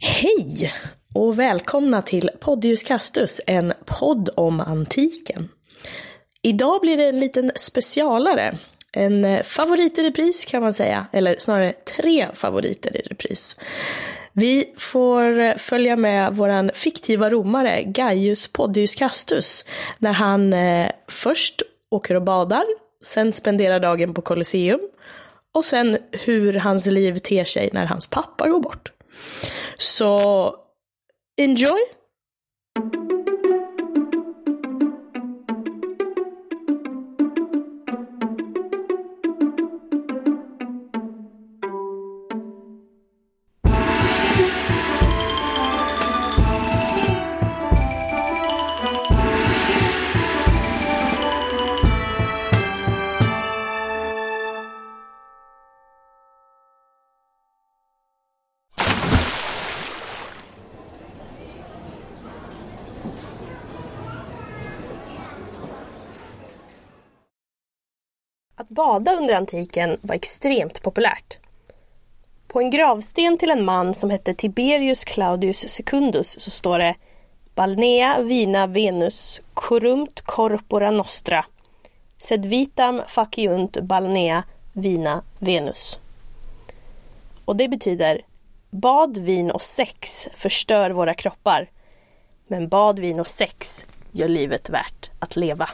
Hej och välkomna till Podius Castus, en podd om antiken. Idag blir det en liten specialare. En favorit i repris kan man säga, eller snarare tre favoriter i repris. Vi får följa med våran fiktiva romare Gaius Podius Castus när han eh, först åker och badar, sen spenderar dagen på Colosseum och sen hur hans liv ter sig när hans pappa går bort. Så enjoy! Bada under antiken var extremt populärt. På en gravsten till en man som hette Tiberius Claudius Secundus så står det Balnea vina Venus corrumt corpora nostra sed vitam faciunt balnea vina Venus. Och det betyder Bad, vin och sex förstör våra kroppar. Men bad, vin och sex gör livet värt att leva.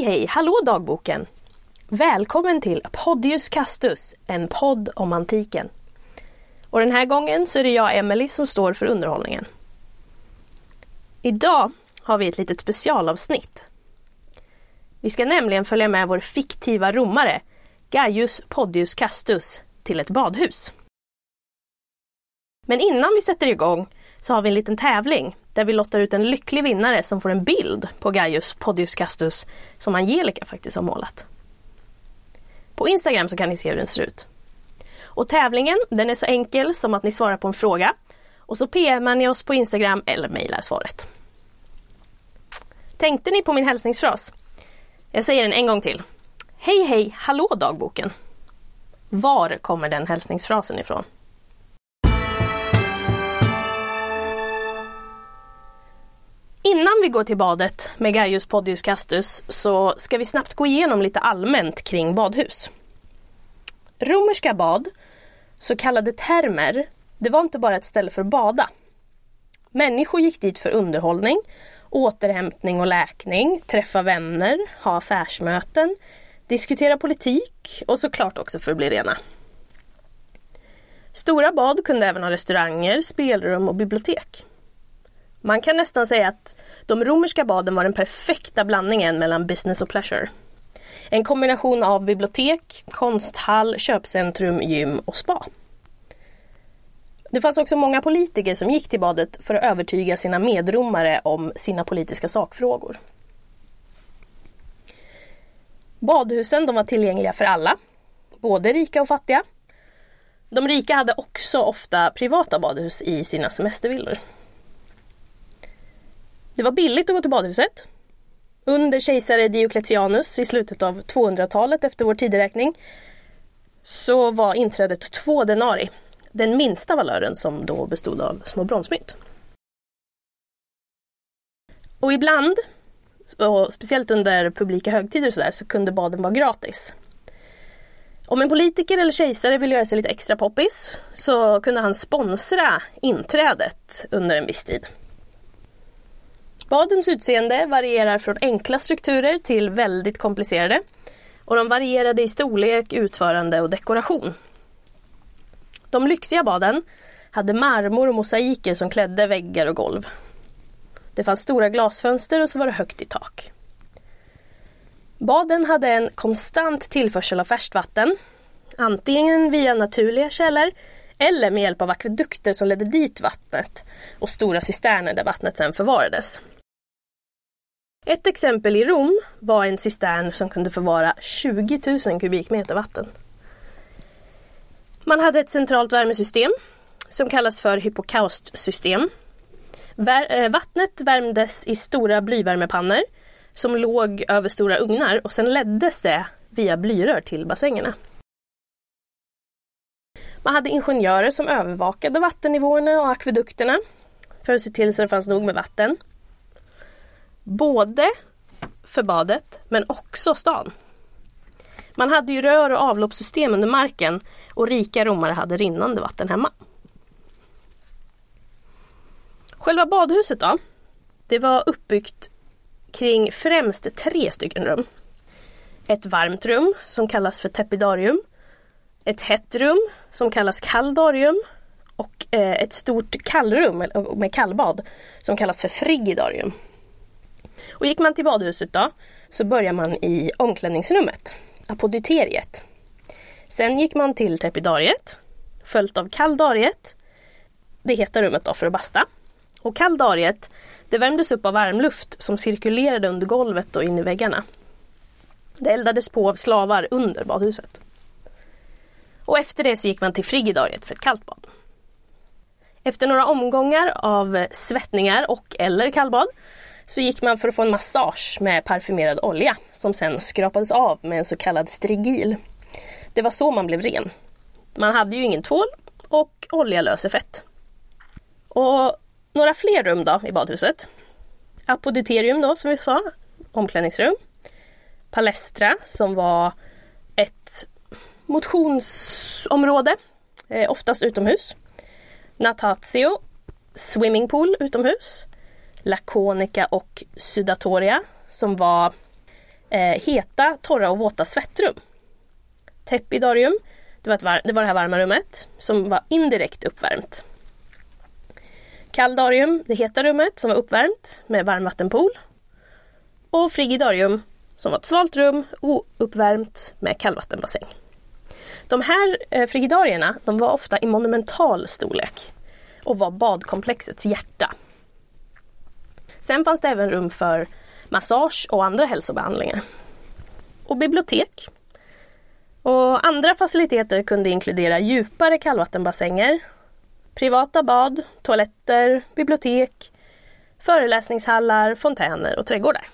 Hej hej, hallå dagboken! Välkommen till Podius Castus, en podd om antiken. Och den här gången så är det jag, Emily, som står för underhållningen. Idag har vi ett litet specialavsnitt. Vi ska nämligen följa med vår fiktiva romare, Gaius Podius Castus, till ett badhus. Men innan vi sätter igång så har vi en liten tävling där vi lottar ut en lycklig vinnare som får en bild på Gaius Podius Castus som Angelica faktiskt har målat. På Instagram så kan ni se hur den ser ut. Och tävlingen den är så enkel som att ni svarar på en fråga och så PMar ni oss på Instagram eller mejlar svaret. Tänkte ni på min hälsningsfras? Jag säger den en gång till. Hej hej, hallå dagboken! Var kommer den hälsningsfrasen ifrån? Innan vi går till badet med Gaius Podius Castus så ska vi snabbt gå igenom lite allmänt kring badhus. Romerska bad, så kallade termer, det var inte bara ett ställe för att bada. Människor gick dit för underhållning, återhämtning och läkning, träffa vänner, ha affärsmöten, diskutera politik och såklart också för att bli rena. Stora bad kunde även ha restauranger, spelrum och bibliotek. Man kan nästan säga att de romerska baden var den perfekta blandningen mellan business och pleasure. En kombination av bibliotek, konsthall, köpcentrum, gym och spa. Det fanns också många politiker som gick till badet för att övertyga sina medromare om sina politiska sakfrågor. Badhusen de var tillgängliga för alla, både rika och fattiga. De rika hade också ofta privata badhus i sina semestervillor. Det var billigt att gå till badhuset. Under kejsare Diocletianus i slutet av 200-talet efter vår tideräkning så var inträdet två denari, den minsta valören som då bestod av små bronsmynt. Och ibland, och speciellt under publika högtider så, där, så kunde baden vara gratis. Om en politiker eller kejsare ville göra sig lite extra poppis så kunde han sponsra inträdet under en viss tid. Badens utseende varierar från enkla strukturer till väldigt komplicerade. Och de varierade i storlek, utförande och dekoration. De lyxiga baden hade marmor och mosaiker som klädde väggar och golv. Det fanns stora glasfönster och så var det högt i tak. Baden hade en konstant tillförsel av färskt vatten. Antingen via naturliga källor eller med hjälp av akvedukter som ledde dit vattnet och stora cisterner där vattnet sedan förvarades. Ett exempel i Rom var en cistern som kunde förvara 20 000 kubikmeter vatten. Man hade ett centralt värmesystem som kallas för hypokaustsystem. Eh, vattnet värmdes i stora blyvärmepannor som låg över stora ugnar och sen leddes det via blyrör till bassängerna. Man hade ingenjörer som övervakade vattennivåerna och akvedukterna för att se till så det fanns nog med vatten. Både för badet men också stan. Man hade ju rör och avloppssystem under marken och rika romare hade rinnande vatten hemma. Själva badhuset då? Det var uppbyggt kring främst tre stycken rum. Ett varmt rum som kallas för tepidarium. Ett hett rum som kallas kaldarium. Och eh, ett stort kallrum med kallbad som kallas för frigidarium. Och gick man till badhuset då så börjar man i omklädningsrummet, apodyteriet. Sen gick man till tepidariet, följt av kaldariet, det heta rummet då för att basta. Och kaldariet, det värmdes upp av varmluft som cirkulerade under golvet och in i väggarna. Det eldades på av slavar under badhuset. Och efter det så gick man till frigidariet för ett kallt bad. Efter några omgångar av svettningar och eller kallbad så gick man för att få en massage med parfymerad olja som sen skrapades av med en så kallad strigil. Det var så man blev ren. Man hade ju ingen tvål och olja löser fett. Och några fler rum då i badhuset. Apoditerium då som vi sa, omklädningsrum. Palestra som var ett motionsområde, eh, oftast utomhus. Natatio, swimmingpool utomhus. Laconica och Sudatoria som var eh, heta, torra och våta svettrum. Tepidarium, det var, ett det var det här varma rummet som var indirekt uppvärmt. Kaldarium, det heta rummet som var uppvärmt med varmvattenpool. Och frigidarium som var ett svalt rum, ouppvärmt med kallvattenbassäng. De här eh, frigidarierna de var ofta i monumental storlek och var badkomplexets hjärta. Sen fanns det även rum för massage och andra hälsobehandlingar. Och bibliotek. Och andra faciliteter kunde inkludera djupare kallvattenbassänger, privata bad, toaletter, bibliotek, föreläsningshallar, fontäner och trädgårdar.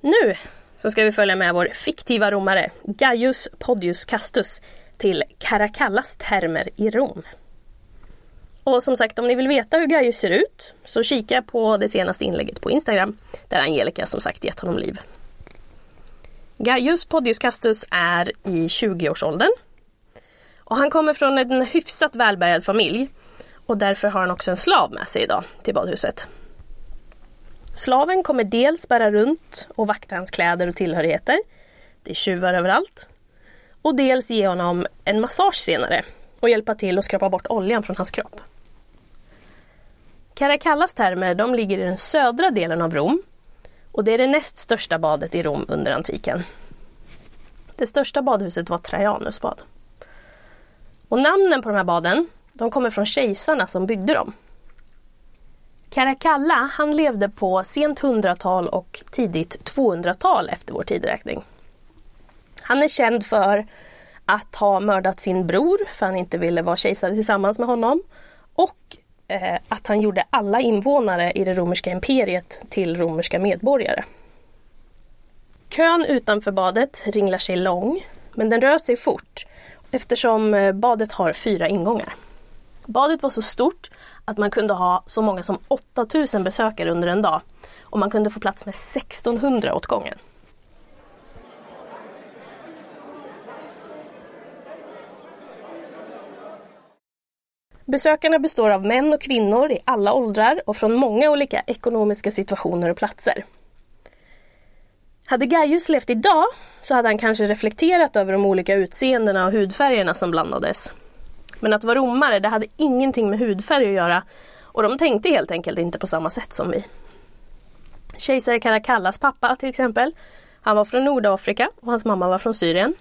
Nu så ska vi följa med vår fiktiva romare Gaius Podius Castus till Caracallas termer i Rom. Och som sagt, om ni vill veta hur Gaius ser ut så kika på det senaste inlägget på Instagram där Angelica som sagt gett honom liv. Gaius Podius Castus är i 20-årsåldern. Och han kommer från en hyfsat välbärgad familj och därför har han också en slav med sig idag till badhuset. Slaven kommer dels bära runt och vakta hans kläder och tillhörigheter. Det är tjuvar överallt. Och dels ge honom en massage senare och hjälpa till att skrapa bort oljan från hans kropp. Caracallas termer de ligger i den södra delen av Rom och det är det näst största badet i Rom under antiken. Det största badhuset var Trajanusbad. Och namnen på de här baden de kommer från kejsarna som byggde dem. Caracalla han levde på sent 100-tal och tidigt 200-tal efter vår tideräkning. Han är känd för att ha mördat sin bror för han inte ville vara kejsare tillsammans med honom och eh, att han gjorde alla invånare i det romerska imperiet till romerska medborgare. Kön utanför badet ringlar sig lång men den rör sig fort eftersom eh, badet har fyra ingångar. Badet var så stort att man kunde ha så många som 8000 besökare under en dag och man kunde få plats med 1600 åt gången. Besökarna består av män och kvinnor i alla åldrar och från många olika ekonomiska situationer och platser. Hade Gaius levt idag så hade han kanske reflekterat över de olika utseendena och hudfärgerna som blandades. Men att vara romare det hade ingenting med hudfärg att göra och de tänkte helt enkelt inte på samma sätt som vi. Kejsare Caracallas pappa till exempel, han var från Nordafrika och hans mamma var från Syrien.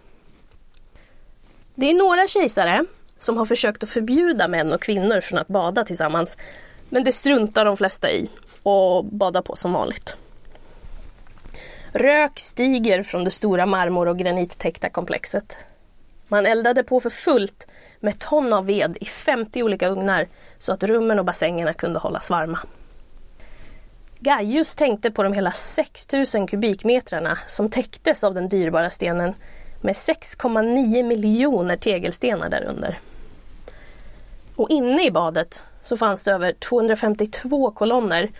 Det är några kejsare som har försökt att förbjuda män och kvinnor från att bada tillsammans. Men det struntar de flesta i och badar på som vanligt. Rök stiger från det stora marmor och granittäckta komplexet. Man eldade på för fullt med ton av ved i 50 olika ugnar så att rummen och bassängerna kunde hållas varma. Gaius tänkte på de hela 6000 kubikmetrarna som täcktes av den dyrbara stenen med 6,9 miljoner tegelstenar därunder. Och inne i badet så fanns det över 252 kolonner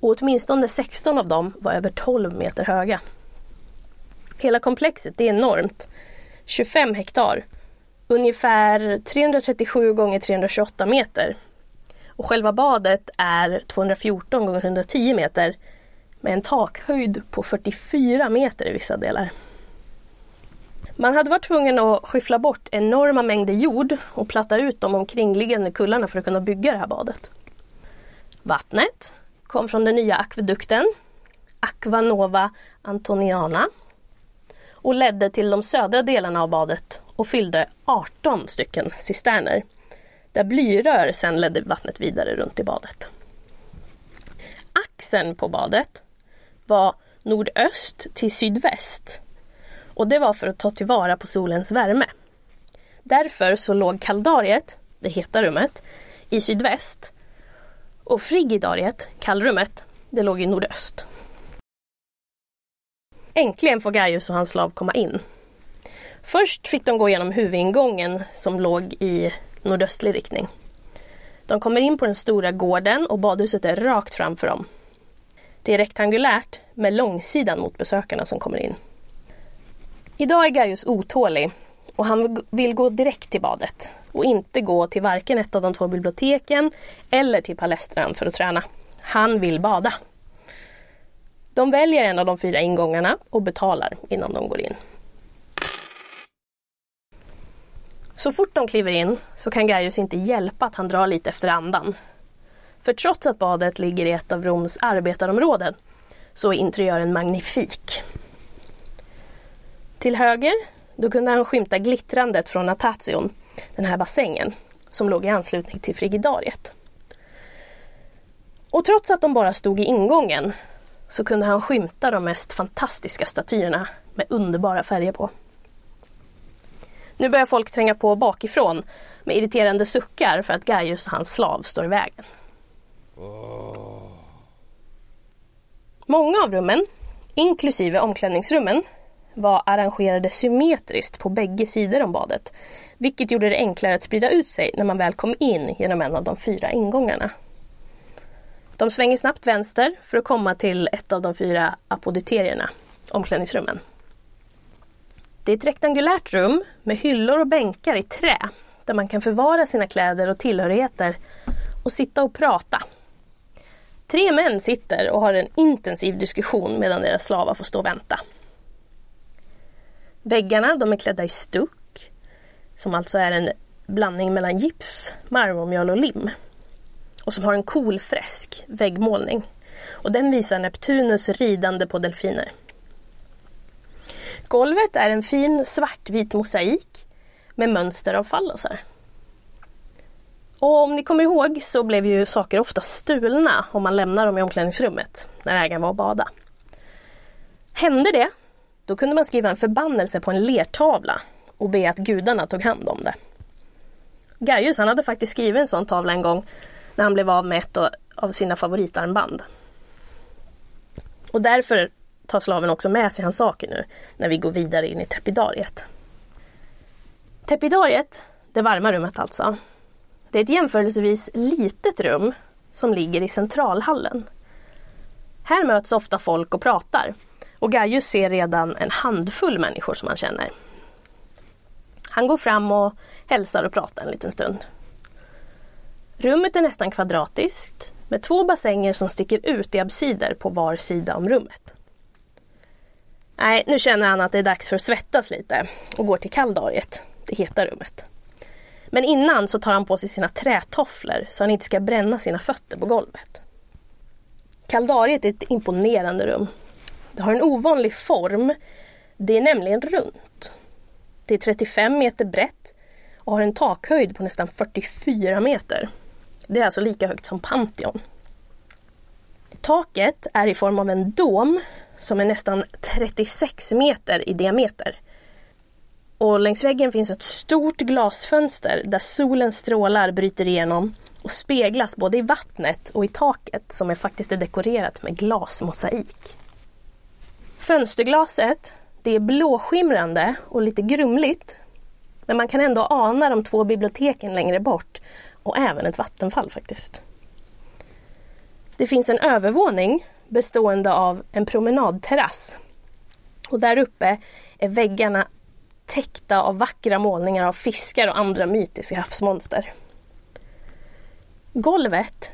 och åtminstone 16 av dem var över 12 meter höga. Hela komplexet är enormt, 25 hektar, ungefär 337 gånger 328 meter. Och själva badet är 214 gånger 110 meter med en takhöjd på 44 meter i vissa delar. Man hade varit tvungen att skyffla bort enorma mängder jord och platta ut de omkringliggande kullarna för att kunna bygga det här badet. Vattnet kom från den nya akvedukten, Aquanova Antoniana och ledde till de södra delarna av badet och fyllde 18 stycken cisterner där blyrör sedan ledde vattnet vidare runt i badet. Axeln på badet var nordöst till sydväst och det var för att ta tillvara på solens värme. Därför så låg kaldariet, det heta rummet, i sydväst och frigidariet, kallrummet, det låg i nordöst. Äntligen får Gaius och hans slav komma in. Först fick de gå igenom huvudingången som låg i nordöstlig riktning. De kommer in på den stora gården och badhuset är rakt framför dem. Det är rektangulärt med långsidan mot besökarna som kommer in. Idag är Gaius otålig och han vill gå direkt till badet och inte gå till varken ett av de två biblioteken eller till palestran för att träna. Han vill bada. De väljer en av de fyra ingångarna och betalar innan de går in. Så fort de kliver in så kan Gaius inte hjälpa att han drar lite efter andan. För trots att badet ligger i ett av Roms arbetarområden så är interiören magnifik. Till höger, då kunde han skymta glittrandet från Natation, den här bassängen, som låg i anslutning till frigidariet. Och trots att de bara stod i ingången så kunde han skymta de mest fantastiska statyerna med underbara färger på. Nu börjar folk tränga på bakifrån med irriterande suckar för att Gaius och hans slav står i vägen. Många av rummen, inklusive omklädningsrummen, var arrangerade symmetriskt på bägge sidor om badet, vilket gjorde det enklare att sprida ut sig när man väl kom in genom en av de fyra ingångarna. De svänger snabbt vänster för att komma till ett av de fyra apoditerierna, omklädningsrummen. Det är ett rektangulärt rum med hyllor och bänkar i trä där man kan förvara sina kläder och tillhörigheter och sitta och prata. Tre män sitter och har en intensiv diskussion medan deras slavar får stå och vänta. Väggarna de är klädda i stuck, som alltså är en blandning mellan gips, marmormjöl och lim. Och som har en cool fresk, väggmålning. Och den visar Neptunus ridande på delfiner. Golvet är en fin svartvit mosaik med mönster av fallosar. Och om ni kommer ihåg så blev ju saker ofta stulna om man lämnar dem i omklädningsrummet när ägaren var och bada. Hände det, då kunde man skriva en förbannelse på en lertavla och be att gudarna tog hand om det. Gaius han hade faktiskt skrivit en sån tavla en gång när han blev av med ett av sina favoritarmband. Och därför tar slaven också med sig hans saker nu när vi går vidare in i tepidariet. Tepidariet, det varma rummet alltså, det är ett jämförelsevis litet rum som ligger i centralhallen. Här möts ofta folk och pratar och Gaius ser redan en handfull människor som han känner. Han går fram och hälsar och pratar en liten stund. Rummet är nästan kvadratiskt med två bassänger som sticker ut i absider på var sida om rummet. Nej, nu känner han att det är dags för att svettas lite och går till kalldariet, det heta rummet. Men innan så tar han på sig sina trätofflor så han inte ska bränna sina fötter på golvet. Kaldariet är ett imponerande rum. Det har en ovanlig form. Det är nämligen runt. Det är 35 meter brett och har en takhöjd på nästan 44 meter. Det är alltså lika högt som Pantheon. Taket är i form av en dom som är nästan 36 meter i diameter. Och längs väggen finns ett stort glasfönster där solens strålar bryter igenom och speglas både i vattnet och i taket som är faktiskt är dekorerat med glasmosaik. Fönsterglaset det är blåskimrande och lite grumligt men man kan ändå ana de två biblioteken längre bort och även ett vattenfall faktiskt. Det finns en övervåning bestående av en promenadterrass. Och där uppe är väggarna täckta av vackra målningar av fiskar och andra mytiska havsmonster. Golvet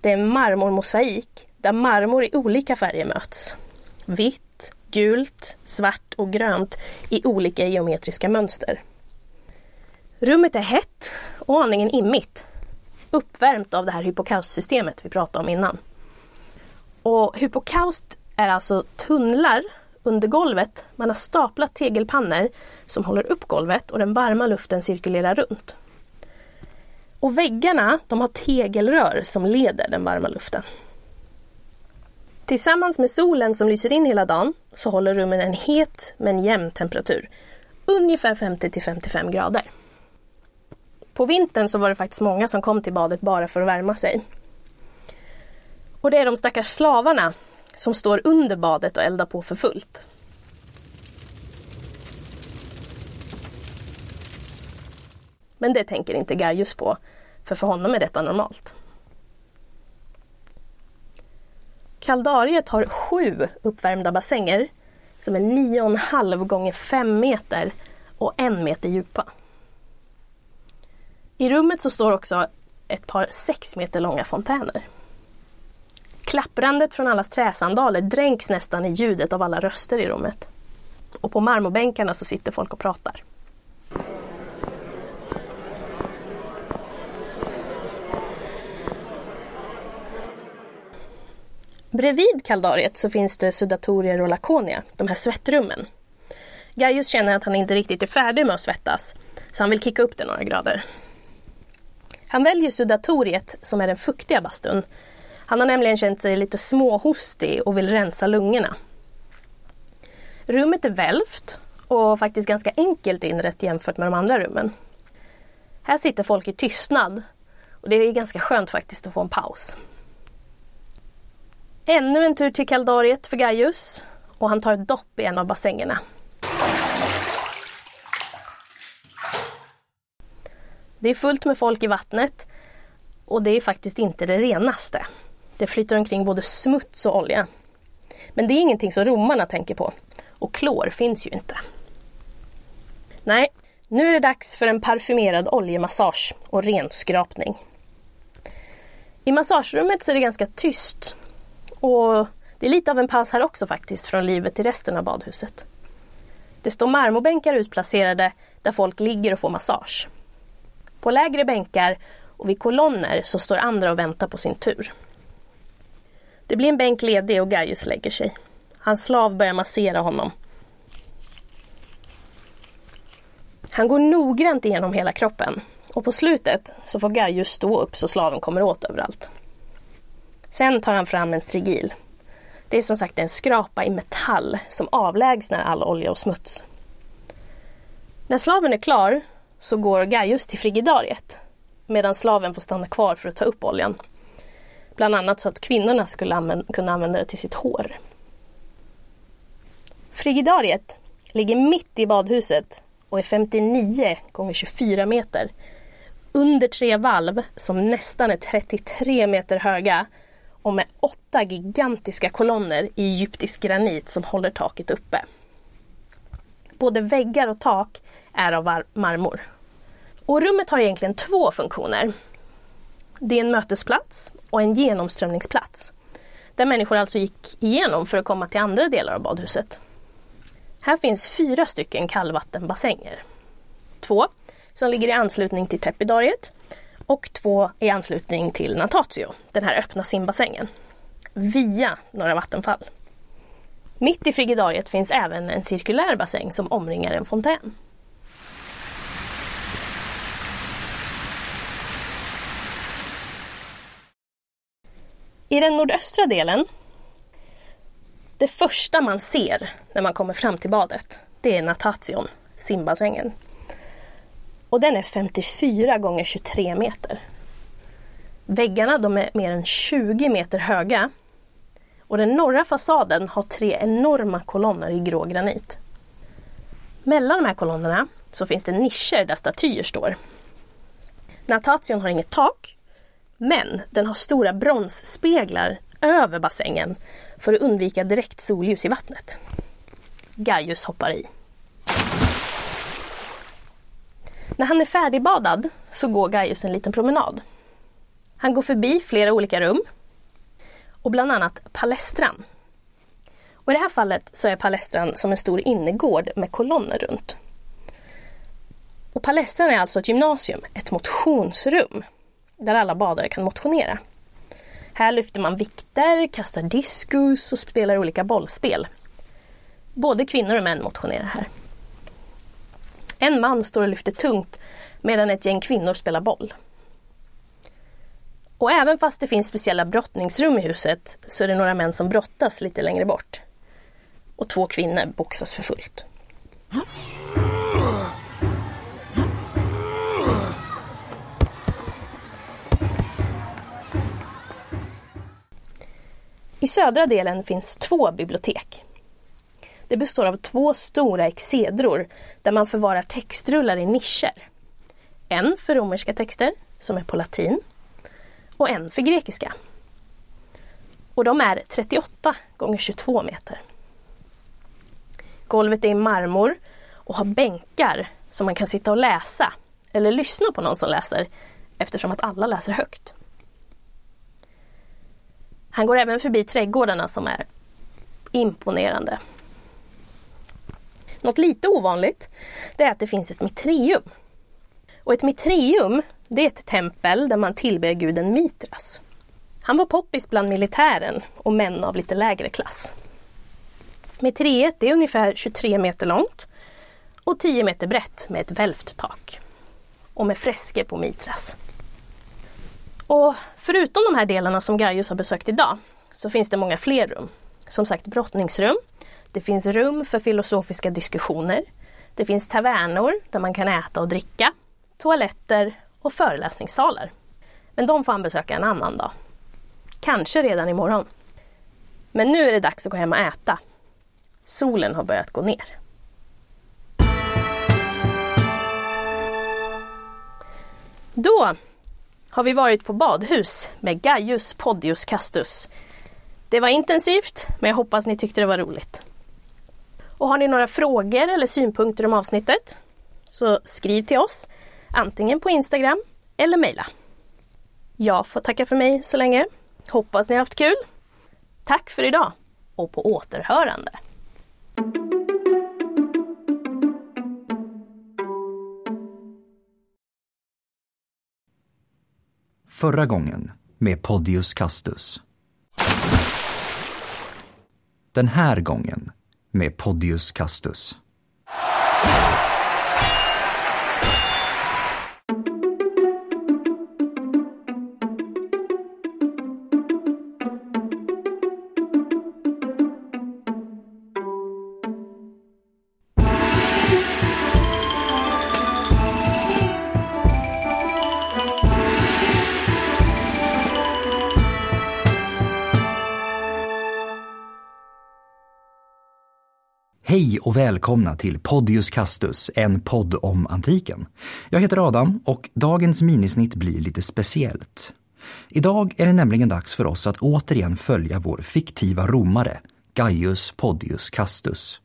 det är marmormosaik där marmor i olika färger möts. Vitt, gult, svart och grönt i olika geometriska mönster. Rummet är hett och aningen immigt. Uppvärmt av det här hypokaustsystemet vi pratade om innan. Och hypokaust är alltså tunnlar under golvet. Man har staplat tegelpannor som håller upp golvet och den varma luften cirkulerar runt. Och väggarna de har tegelrör som leder den varma luften. Tillsammans med solen som lyser in hela dagen så håller rummen en het men jämn temperatur. Ungefär 50 55 grader. På vintern så var det faktiskt många som kom till badet bara för att värma sig. Och det är de stackars slavarna som står under badet och eldar på för fullt. Men det tänker inte Gaius på, för för honom är detta normalt. Kaldariet har sju uppvärmda bassänger som är 9,5 gånger 5 meter och en meter djupa. I rummet så står också ett par 6 meter långa fontäner. Klapprandet från allas träsandaler dränks nästan i ljudet av alla röster i rummet. Och på marmorbänkarna så sitter folk och pratar. Bredvid kaldariet så finns det sudatorier och lakonia, de här svettrummen. Gaius känner att han inte riktigt är färdig med att svettas, så han vill kicka upp det några grader. Han väljer sudatoriet, som är den fuktiga bastun. Han har nämligen känt sig lite småhostig och vill rensa lungorna. Rummet är välvt och faktiskt ganska enkelt inrett jämfört med de andra rummen. Här sitter folk i tystnad och det är ganska skönt faktiskt att få en paus. Ännu en tur till kaldariet för Gaius och han tar ett dopp i en av bassängerna. Det är fullt med folk i vattnet och det är faktiskt inte det renaste. Det flyter omkring både smuts och olja. Men det är ingenting som romarna tänker på. Och klor finns ju inte. Nej, nu är det dags för en parfymerad oljemassage och renskrapning. I massagerummet så är det ganska tyst och det är lite av en paus här också faktiskt från livet i resten av badhuset. Det står marmorbänkar utplacerade där folk ligger och får massage. På lägre bänkar och vid kolonner så står andra och väntar på sin tur. Det blir en bänk ledig och Gaius lägger sig. Hans slav börjar massera honom. Han går noggrant igenom hela kroppen och på slutet så får Gaius stå upp så slaven kommer åt överallt. Sen tar han fram en strigil. Det är som sagt en skrapa i metall som avlägsnar all olja och smuts. När slaven är klar så går Gaius till frigidariet medan slaven får stanna kvar för att ta upp oljan. Bland annat så att kvinnorna skulle använda, kunna använda det till sitt hår. Frigidariet ligger mitt i badhuset och är 59 gånger 24 meter. Under tre valv som nästan är 33 meter höga och med åtta gigantiska kolonner i egyptisk granit som håller taket uppe. Både väggar och tak är av marmor. Och rummet har egentligen två funktioner. Det är en mötesplats och en genomströmningsplats. Där människor alltså gick igenom för att komma till andra delar av badhuset. Här finns fyra stycken kallvattenbassänger. Två som ligger i anslutning till tepidariet och två i anslutning till Natatio, den här öppna simbassängen, via några vattenfall. Mitt i frigidariet finns även en cirkulär bassäng som omringar en fontän. I den nordöstra delen, det första man ser när man kommer fram till badet, det är Natation, simbassängen. Och den är 54 gånger 23 meter. Väggarna de är mer än 20 meter höga och den norra fasaden har tre enorma kolonner i grå granit. Mellan de här kolonnerna så finns det nischer där statyer står. Natation har inget tak, men den har stora bronsspeglar över bassängen för att undvika direkt solljus i vattnet. Gaius hoppar i. När han är färdigbadad så går Gaius en liten promenad. Han går förbi flera olika rum och bland annat palestran. Och I det här fallet så är palestran som en stor innergård med kolonner runt. Och palestran är alltså ett gymnasium, ett motionsrum där alla badare kan motionera. Här lyfter man vikter, kastar diskus och spelar olika bollspel. Både kvinnor och män motionerar här. En man står och lyfter tungt medan ett gäng kvinnor spelar boll. Och även fast det finns speciella brottningsrum i huset så är det några män som brottas lite längre bort. Och två kvinnor boxas för fullt. I södra delen finns två bibliotek. Det består av två stora exedror där man förvarar textrullar i nischer. En för romerska texter, som är på latin, och en för grekiska. Och de är 38 gånger 22 meter. Golvet är i marmor och har bänkar som man kan sitta och läsa eller lyssna på någon som läser eftersom att alla läser högt. Han går även förbi trädgårdarna som är imponerande. Något lite ovanligt det är att det finns ett mitreum. Och ett mitreum det är ett tempel där man tillber guden Mitras. Han var poppis bland militären och män av lite lägre klass. Mitreet är ungefär 23 meter långt och 10 meter brett med ett välvt tak. Och med fresker på Mitras. Och förutom de här delarna som Gaius har besökt idag så finns det många fler rum. Som sagt brottningsrum. Det finns rum för filosofiska diskussioner. Det finns tavernor där man kan äta och dricka. Toaletter och föreläsningssalar. Men de får han besöka en annan dag. Kanske redan imorgon. Men nu är det dags att gå hem och äta. Solen har börjat gå ner. Då har vi varit på badhus med Gaius Podius Castus. Det var intensivt, men jag hoppas ni tyckte det var roligt. Och har ni några frågor eller synpunkter om avsnittet så skriv till oss antingen på Instagram eller mejla. Jag får tacka för mig så länge. Hoppas ni har haft kul. Tack för idag och på återhörande. Förra gången med Podius Castus. Den här gången med Podius Castus. Och välkomna till Podius Castus, en podd om antiken. Jag heter Adam och dagens minisnitt blir lite speciellt. Idag är det nämligen dags för oss att återigen följa vår fiktiva romare, Gaius Podius Castus.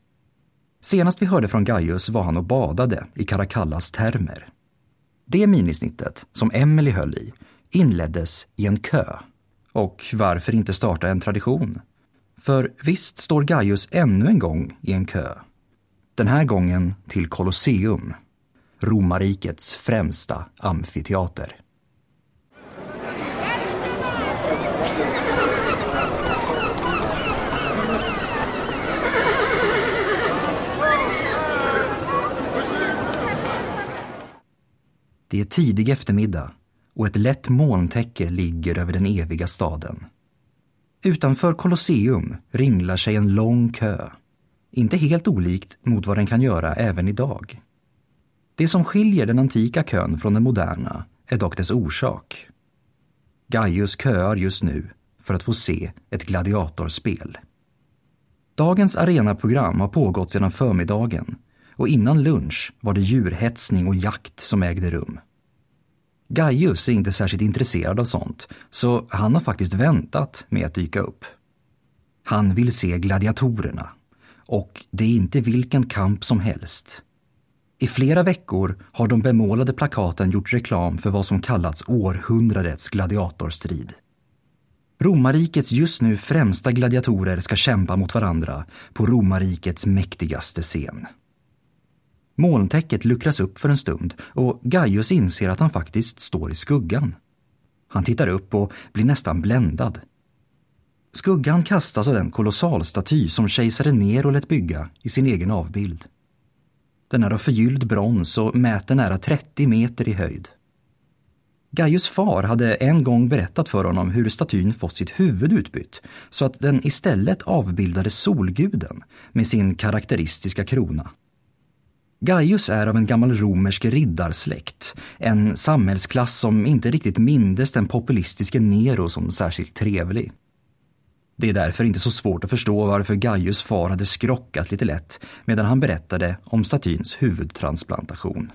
Senast vi hörde från Gaius var han och badade i Caracallas termer. Det minisnittet, som Emily höll i, inleddes i en kö. Och varför inte starta en tradition? För visst står Gaius ännu en gång i en kö. Den här gången till Colosseum, romarrikets främsta amfiteater. Det är tidig eftermiddag och ett lätt molntäcke ligger över den eviga staden. Utanför Colosseum ringlar sig en lång kö. Inte helt olikt mot vad den kan göra även idag. Det som skiljer den antika kön från den moderna är dock dess orsak. Gaius köar just nu för att få se ett gladiatorspel. Dagens arenaprogram har pågått sedan förmiddagen och innan lunch var det djurhetsning och jakt som ägde rum. Gaius är inte särskilt intresserad av sånt, så han har faktiskt väntat med att dyka upp. Han vill se gladiatorerna. Och det är inte vilken kamp som helst. I flera veckor har de bemålade plakaten gjort reklam för vad som kallats århundradets gladiatorstrid. Romarrikets just nu främsta gladiatorer ska kämpa mot varandra på romarrikets mäktigaste scen. Molntäcket luckras upp för en stund och Gaius inser att han faktiskt står i skuggan. Han tittar upp och blir nästan bländad. Skuggan kastas av den kolossalstaty som kejsaren Nero lät bygga i sin egen avbild. Den är av förgylld brons och mäter nära 30 meter i höjd. Gaius far hade en gång berättat för honom hur statyn fått sitt huvud utbytt så att den istället avbildade solguden med sin karaktäristiska krona. Gaius är av en gammal romersk riddarsläkt, en samhällsklass som inte riktigt mindes den populistiske Nero som särskilt trevlig. Det är därför inte så svårt att förstå varför Gaius far hade skrockat lite lätt medan han berättade om statyns huvudtransplantation.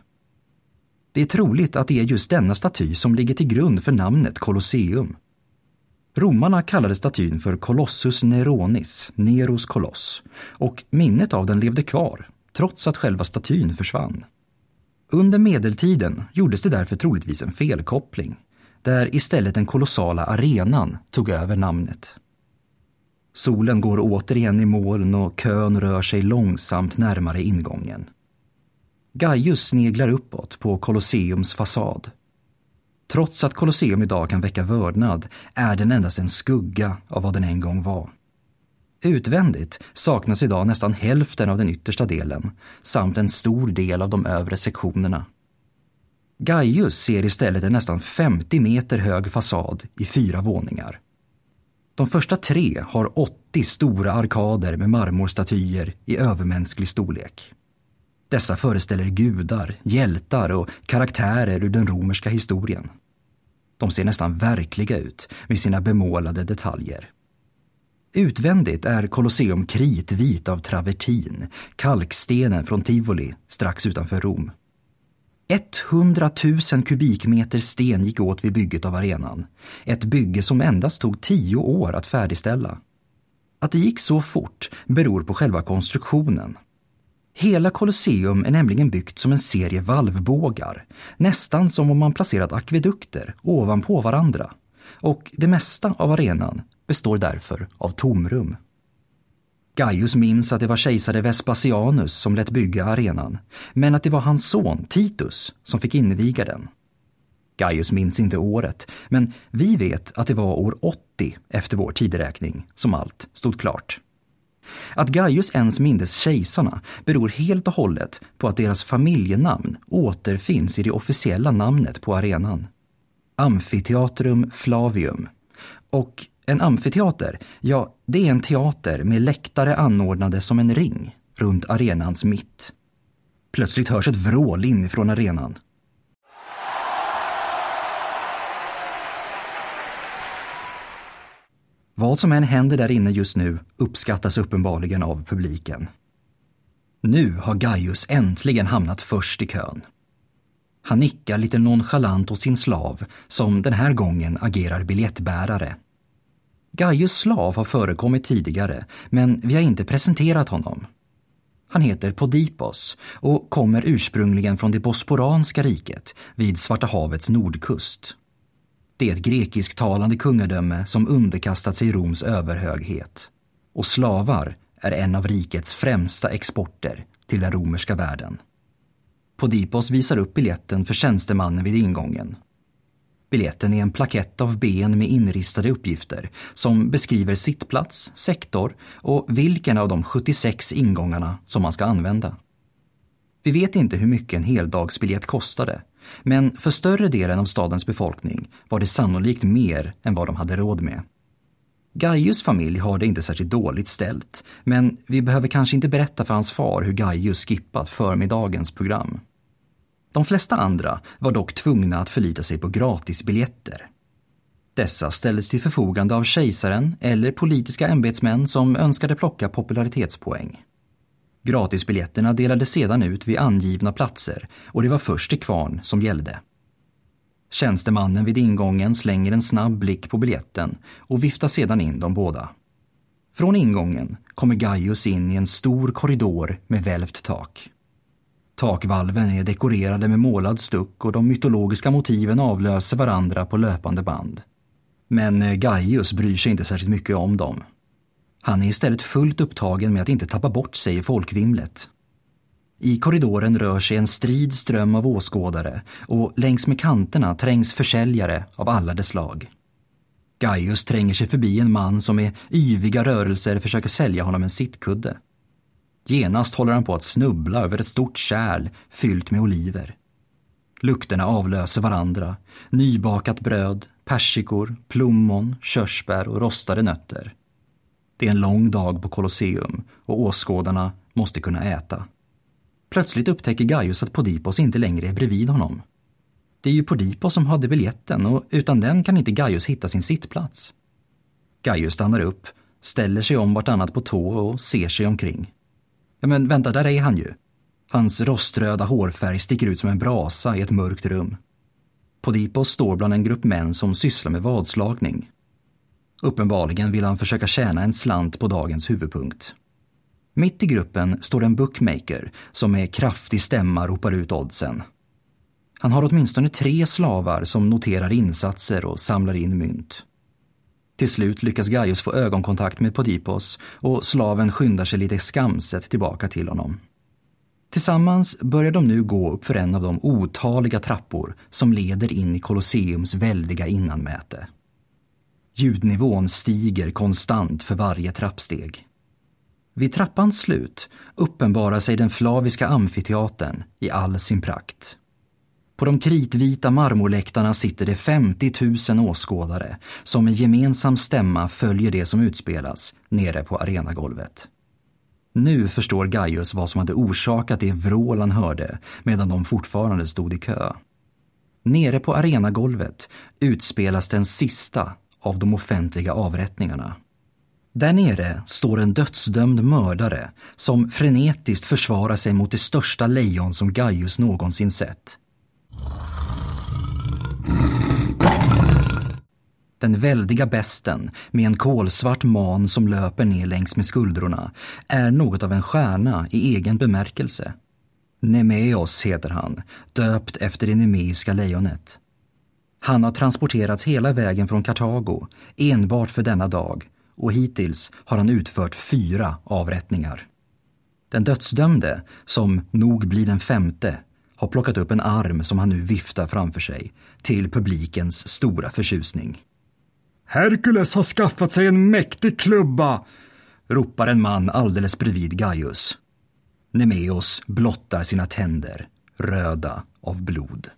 Det är troligt att det är just denna staty som ligger till grund för namnet Colosseum. Romarna kallade statyn för Colossus Neronis, Neros koloss, och minnet av den levde kvar trots att själva statyn försvann. Under medeltiden gjordes det därför troligtvis en felkoppling, där istället den kolossala arenan tog över namnet. Solen går återigen i moln och kön rör sig långsamt närmare ingången. Gaius sneglar uppåt på Colosseums fasad. Trots att Colosseum idag kan väcka vördnad är den endast en skugga av vad den en gång var. Utvändigt saknas idag nästan hälften av den yttersta delen samt en stor del av de övre sektionerna. Gaius ser istället en nästan 50 meter hög fasad i fyra våningar. De första tre har 80 stora arkader med marmorstatyer i övermänsklig storlek. Dessa föreställer gudar, hjältar och karaktärer ur den romerska historien. De ser nästan verkliga ut med sina bemålade detaljer. Utvändigt är Colosseum kritvit av travertin, kalkstenen från Tivoli strax utanför Rom. 100 000 kubikmeter sten gick åt vid bygget av arenan. Ett bygge som endast tog tio år att färdigställa. Att det gick så fort beror på själva konstruktionen. Hela Colosseum är nämligen byggt som en serie valvbågar, nästan som om man placerat akvedukter ovanpå varandra. Och det mesta av arenan består därför av tomrum. Gaius minns att det var kejsare Vespasianus som lät bygga arenan, men att det var hans son Titus som fick inviga den. Gaius minns inte året, men vi vet att det var år 80 efter vår tideräkning som allt stod klart. Att Gaius ens mindes kejsarna beror helt och hållet på att deras familjenamn återfinns i det officiella namnet på arenan. Amfiteatrum Flavium. Och en amfiteater, ja, det är en teater med läktare anordnade som en ring runt arenans mitt. Plötsligt hörs ett vrål inifrån arenan. Vad som än händer där inne just nu uppskattas uppenbarligen av publiken. Nu har Gaius äntligen hamnat först i kön. Han nickar lite nonchalant åt sin slav som den här gången agerar biljettbärare. Gaius slav har förekommit tidigare, men vi har inte presenterat honom. Han heter Podipos och kommer ursprungligen från det bosporanska riket vid Svarta havets nordkust. Det är ett grekisktalande kungadöme som underkastat sig Roms överhöghet. Och slavar är en av rikets främsta exporter till den romerska världen. Podipos visar upp biljetten för tjänstemannen vid ingången Biljetten är en plakett av ben med inristade uppgifter som beskriver sittplats, sektor och vilken av de 76 ingångarna som man ska använda. Vi vet inte hur mycket en heldagsbiljett kostade, men för större delen av stadens befolkning var det sannolikt mer än vad de hade råd med. Gaius familj har det inte särskilt dåligt ställt, men vi behöver kanske inte berätta för hans far hur Gaius skippat förmiddagens program. De flesta andra var dock tvungna att förlita sig på gratisbiljetter. Dessa ställdes till förfogande av kejsaren eller politiska ämbetsmän som önskade plocka popularitetspoäng. Gratisbiljetterna delades sedan ut vid angivna platser och det var först till kvarn som gällde. Tjänstemannen vid ingången slänger en snabb blick på biljetten och viftar sedan in de båda. Från ingången kommer Gaius in i en stor korridor med välvt tak. Takvalven är dekorerade med målad stuck och de mytologiska motiven avlöser varandra på löpande band. Men eh, Gaius bryr sig inte särskilt mycket om dem. Han är istället fullt upptagen med att inte tappa bort sig i folkvimlet. I korridoren rör sig en strid ström av åskådare och längs med kanterna trängs försäljare av alla dess slag. Gaius tränger sig förbi en man som med yviga rörelser försöker sälja honom en sittkudde. Genast håller han på att snubbla över ett stort kärl fyllt med oliver. Lukterna avlöser varandra. Nybakat bröd, persikor, plommon, körsbär och rostade nötter. Det är en lång dag på Colosseum och åskådarna måste kunna äta. Plötsligt upptäcker Gaius att Podipos inte längre är bredvid honom. Det är ju Podipos som hade biljetten och utan den kan inte Gaius hitta sin sittplats. Gaius stannar upp, ställer sig om vartannat på tå och ser sig omkring. Ja men vänta, där är han ju. Hans roströda hårfärg sticker ut som en brasa i ett mörkt rum. Podipos står bland en grupp män som sysslar med vadslagning. Uppenbarligen vill han försöka tjäna en slant på dagens huvudpunkt. Mitt i gruppen står en bookmaker som med kraftig stämma ropar ut oddsen. Han har åtminstone tre slavar som noterar insatser och samlar in mynt. Till slut lyckas Gaius få ögonkontakt med Podipos och slaven skyndar sig lite skamset tillbaka till honom. Tillsammans börjar de nu gå upp för en av de otaliga trappor som leder in i Colosseums väldiga innanmäte. Ljudnivån stiger konstant för varje trappsteg. Vid trappans slut uppenbarar sig den flaviska amfiteatern i all sin prakt. På de kritvita marmorläktarna sitter det 50 000 åskådare som med gemensam stämma följer det som utspelas nere på arenagolvet. Nu förstår Gaius vad som hade orsakat det vrål han hörde medan de fortfarande stod i kö. Nere på arenagolvet utspelas den sista av de offentliga avrättningarna. Där nere står en dödsdömd mördare som frenetiskt försvarar sig mot det största lejon som Gaius någonsin sett. Den väldiga besten med en kolsvart man som löper ner längs med skuldrorna är något av en stjärna i egen bemärkelse. Nemeos heter han, döpt efter det nemeiska lejonet. Han har transporterats hela vägen från Kartago enbart för denna dag och hittills har han utfört fyra avrättningar. Den dödsdömde, som nog blir den femte, har plockat upp en arm som han nu viftar framför sig till publikens stora förtjusning. Herkules har skaffat sig en mäktig klubba, ropar en man alldeles bredvid Gaius. Nemeos blottar sina tänder, röda av blod.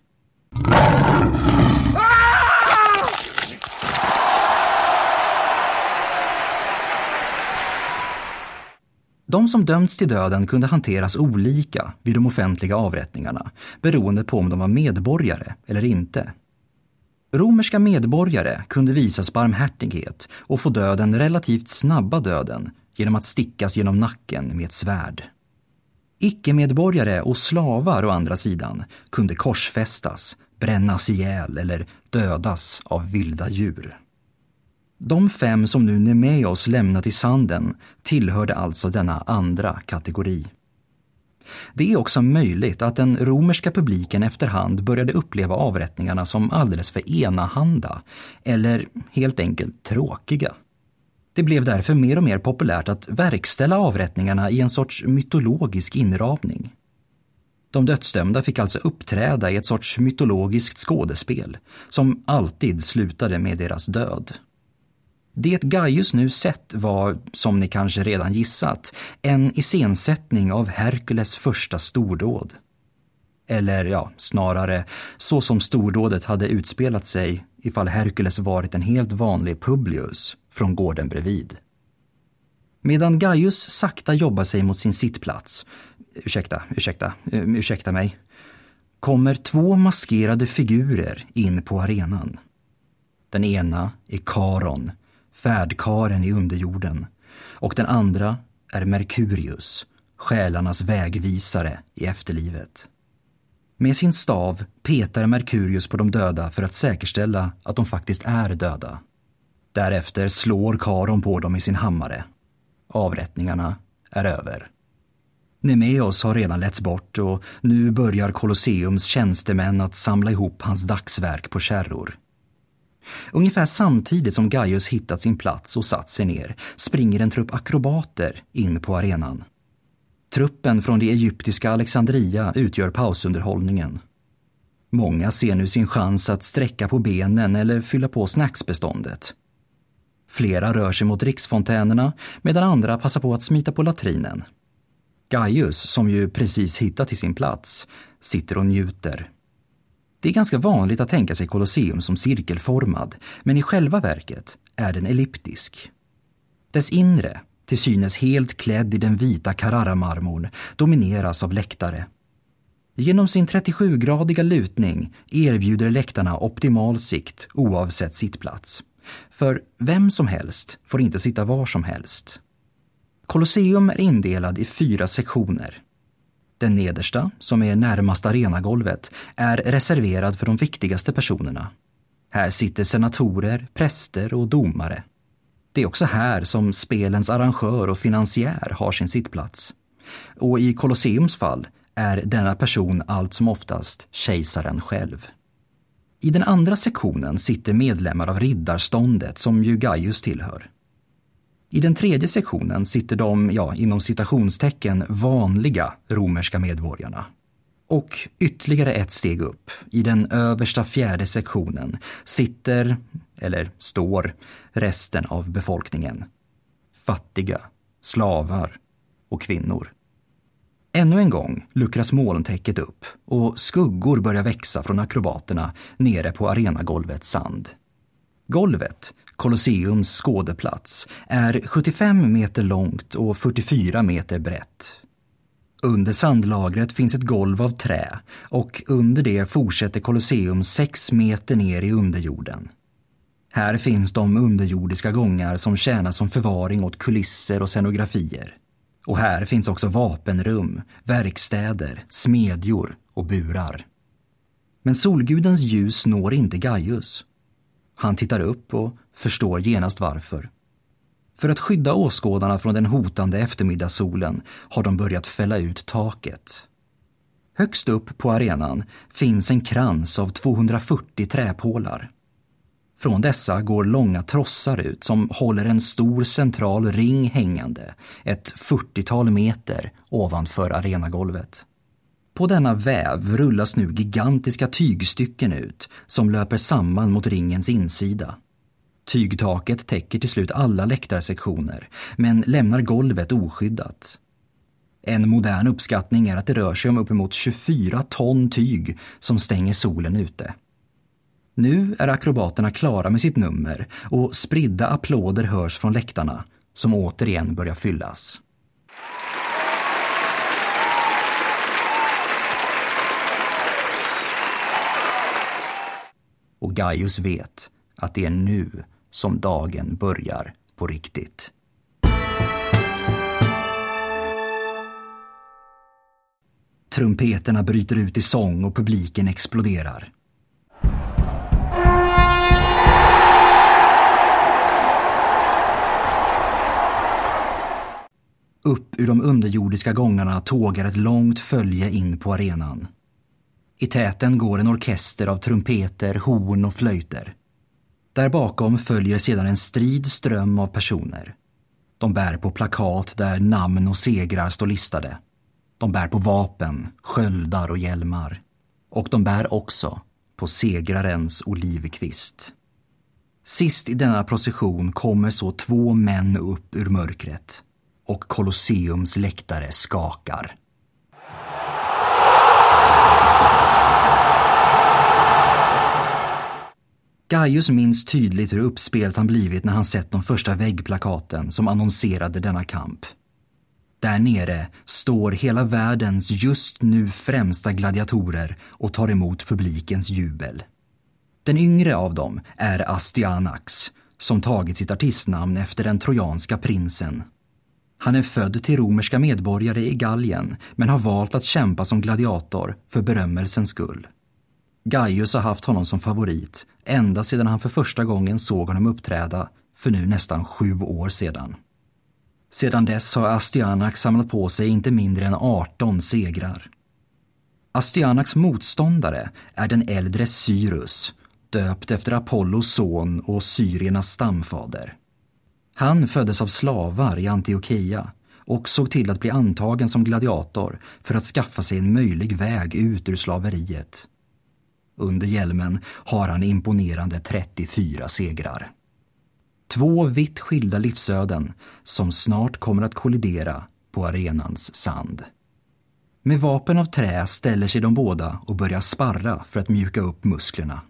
De som dömts till döden kunde hanteras olika vid de offentliga avrättningarna beroende på om de var medborgare eller inte. Romerska medborgare kunde visas barmhärtighet och få döden relativt snabba döden genom att stickas genom nacken med ett svärd. Icke-medborgare och slavar å andra sidan kunde korsfästas, brännas ihjäl eller dödas av vilda djur. De fem som nu Nemeos lämnat i sanden tillhörde alltså denna andra kategori. Det är också möjligt att den romerska publiken efterhand började uppleva avrättningarna som alldeles för enahanda eller helt enkelt tråkiga. Det blev därför mer och mer populärt att verkställa avrättningarna i en sorts mytologisk inramning. De dödsdömda fick alltså uppträda i ett sorts mytologiskt skådespel som alltid slutade med deras död. Det Gaius nu sett var, som ni kanske redan gissat, en iscensättning av Herkules första stordåd. Eller ja, snarare så som stordådet hade utspelat sig ifall Herkules varit en helt vanlig Publius från gården bredvid. Medan Gaius sakta jobbar sig mot sin sittplats, ursäkta, ursäkta, eh, ursäkta mig, kommer två maskerade figurer in på arenan. Den ena är Karon, färdkaren i underjorden, och den andra är Merkurius, själarnas vägvisare i efterlivet. Med sin stav petar Merkurius på de döda för att säkerställa att de faktiskt är döda. Därefter slår Karon på dem med sin hammare. Avrättningarna är över. Nemeos har redan letts bort och nu börjar Colosseums tjänstemän att samla ihop hans dagsverk på kärror. Ungefär samtidigt som Gaius hittat sin plats och satt sig ner springer en trupp akrobater in på arenan. Truppen från det egyptiska Alexandria utgör pausunderhållningen. Många ser nu sin chans att sträcka på benen eller fylla på snacksbeståndet. Flera rör sig mot riksfontänerna medan andra passar på att smita på latrinen. Gaius, som ju precis hittat till sin plats, sitter och njuter. Det är ganska vanligt att tänka sig Colosseum som cirkelformad, men i själva verket är den elliptisk. Dess inre, till synes helt klädd i den vita Carrara-marmorn, domineras av läktare. Genom sin 37-gradiga lutning erbjuder läktarna optimal sikt oavsett sittplats. För vem som helst får inte sitta var som helst. Colosseum är indelad i fyra sektioner. Den nedersta, som är närmast arenagolvet, är reserverad för de viktigaste personerna. Här sitter senatorer, präster och domare. Det är också här som spelens arrangör och finansiär har sin sittplats. Och i Colosseums fall är denna person allt som oftast kejsaren själv. I den andra sektionen sitter medlemmar av riddarståndet som ju Gaius tillhör. I den tredje sektionen sitter de, ja, inom citationstecken, vanliga romerska medborgarna. Och ytterligare ett steg upp, i den översta fjärde sektionen, sitter, eller står, resten av befolkningen. Fattiga, slavar och kvinnor. Ännu en gång luckras molntäcket upp och skuggor börjar växa från akrobaterna nere på arenagolvets sand. Golvet, Colosseums skådeplats, är 75 meter långt och 44 meter brett. Under sandlagret finns ett golv av trä och under det fortsätter Colosseum 6 meter ner i underjorden. Här finns de underjordiska gångar som tjänar som förvaring åt kulisser och scenografier. Och här finns också vapenrum, verkstäder, smedjor och burar. Men solgudens ljus når inte Gaius. Han tittar upp och förstår genast varför. För att skydda åskådarna från den hotande eftermiddagssolen har de börjat fälla ut taket. Högst upp på arenan finns en krans av 240 träpålar. Från dessa går långa trossar ut som håller en stor central ring hängande ett 40-tal meter ovanför arenagolvet. På denna väv rullas nu gigantiska tygstycken ut som löper samman mot ringens insida. Tygtaket täcker till slut alla läktarsektioner men lämnar golvet oskyddat. En modern uppskattning är att det rör sig om uppemot 24 ton tyg som stänger solen ute. Nu är akrobaterna klara med sitt nummer och spridda applåder hörs från läktarna som återigen börjar fyllas. Och Gaius vet att det är nu som dagen börjar på riktigt. Trumpeterna bryter ut i sång och publiken exploderar. Upp ur de underjordiska gångarna tågar ett långt följe in på arenan. I täten går en orkester av trumpeter, horn och flöjter. Där bakom följer sedan en strid ström av personer. De bär på plakat där namn och segrar står listade. De bär på vapen, sköldar och hjälmar. Och de bär också på segrarens olivkvist. Sist i denna procession kommer så två män upp ur mörkret och Colosseums läktare skakar. Gaius minns tydligt hur uppspelt han blivit när han sett de första väggplakaten som annonserade denna kamp. Där nere står hela världens just nu främsta gladiatorer och tar emot publikens jubel. Den yngre av dem är Astyanax som tagit sitt artistnamn efter den trojanska prinsen. Han är född till romerska medborgare i Gallien men har valt att kämpa som gladiator för berömmelsens skull. Gaius har haft honom som favorit ända sedan han för första gången såg honom uppträda för nu nästan sju år sedan. Sedan dess har Astyanax samlat på sig inte mindre än 18 segrar. Astyanax motståndare är den äldre Cyrus, döpt efter Apollos son och syriernas stamfader. Han föddes av slavar i Antiochia och såg till att bli antagen som gladiator för att skaffa sig en möjlig väg ut ur slaveriet. Under hjälmen har han imponerande 34 segrar. Två vitt skilda livsöden som snart kommer att kollidera på arenans sand. Med vapen av trä ställer sig de båda och börjar sparra för att mjuka upp musklerna.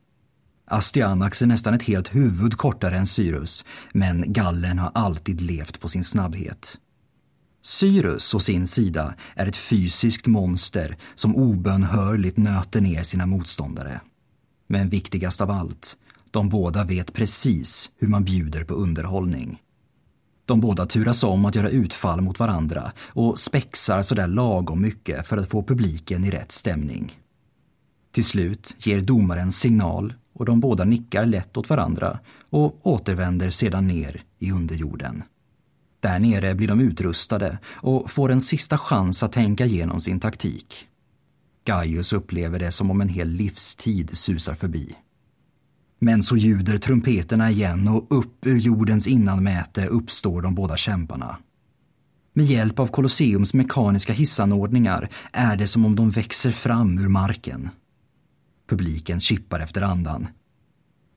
Astyanax är nästan ett helt huvud kortare än Cyrus, men gallen har alltid levt på sin snabbhet. Cyrus å sin sida är ett fysiskt monster som obönhörligt nöter ner sina motståndare. Men viktigast av allt, de båda vet precis hur man bjuder på underhållning. De båda turas om att göra utfall mot varandra och spexar sådär lagom mycket för att få publiken i rätt stämning. Till slut ger domaren signal och de båda nickar lätt åt varandra och återvänder sedan ner i underjorden. Där nere blir de utrustade och får en sista chans att tänka igenom sin taktik. Gaius upplever det som om en hel livstid susar förbi. Men så ljuder trumpeterna igen och upp ur jordens innanmäte uppstår de båda kämparna. Med hjälp av Colosseums mekaniska hissanordningar är det som om de växer fram ur marken. Publiken kippar efter andan.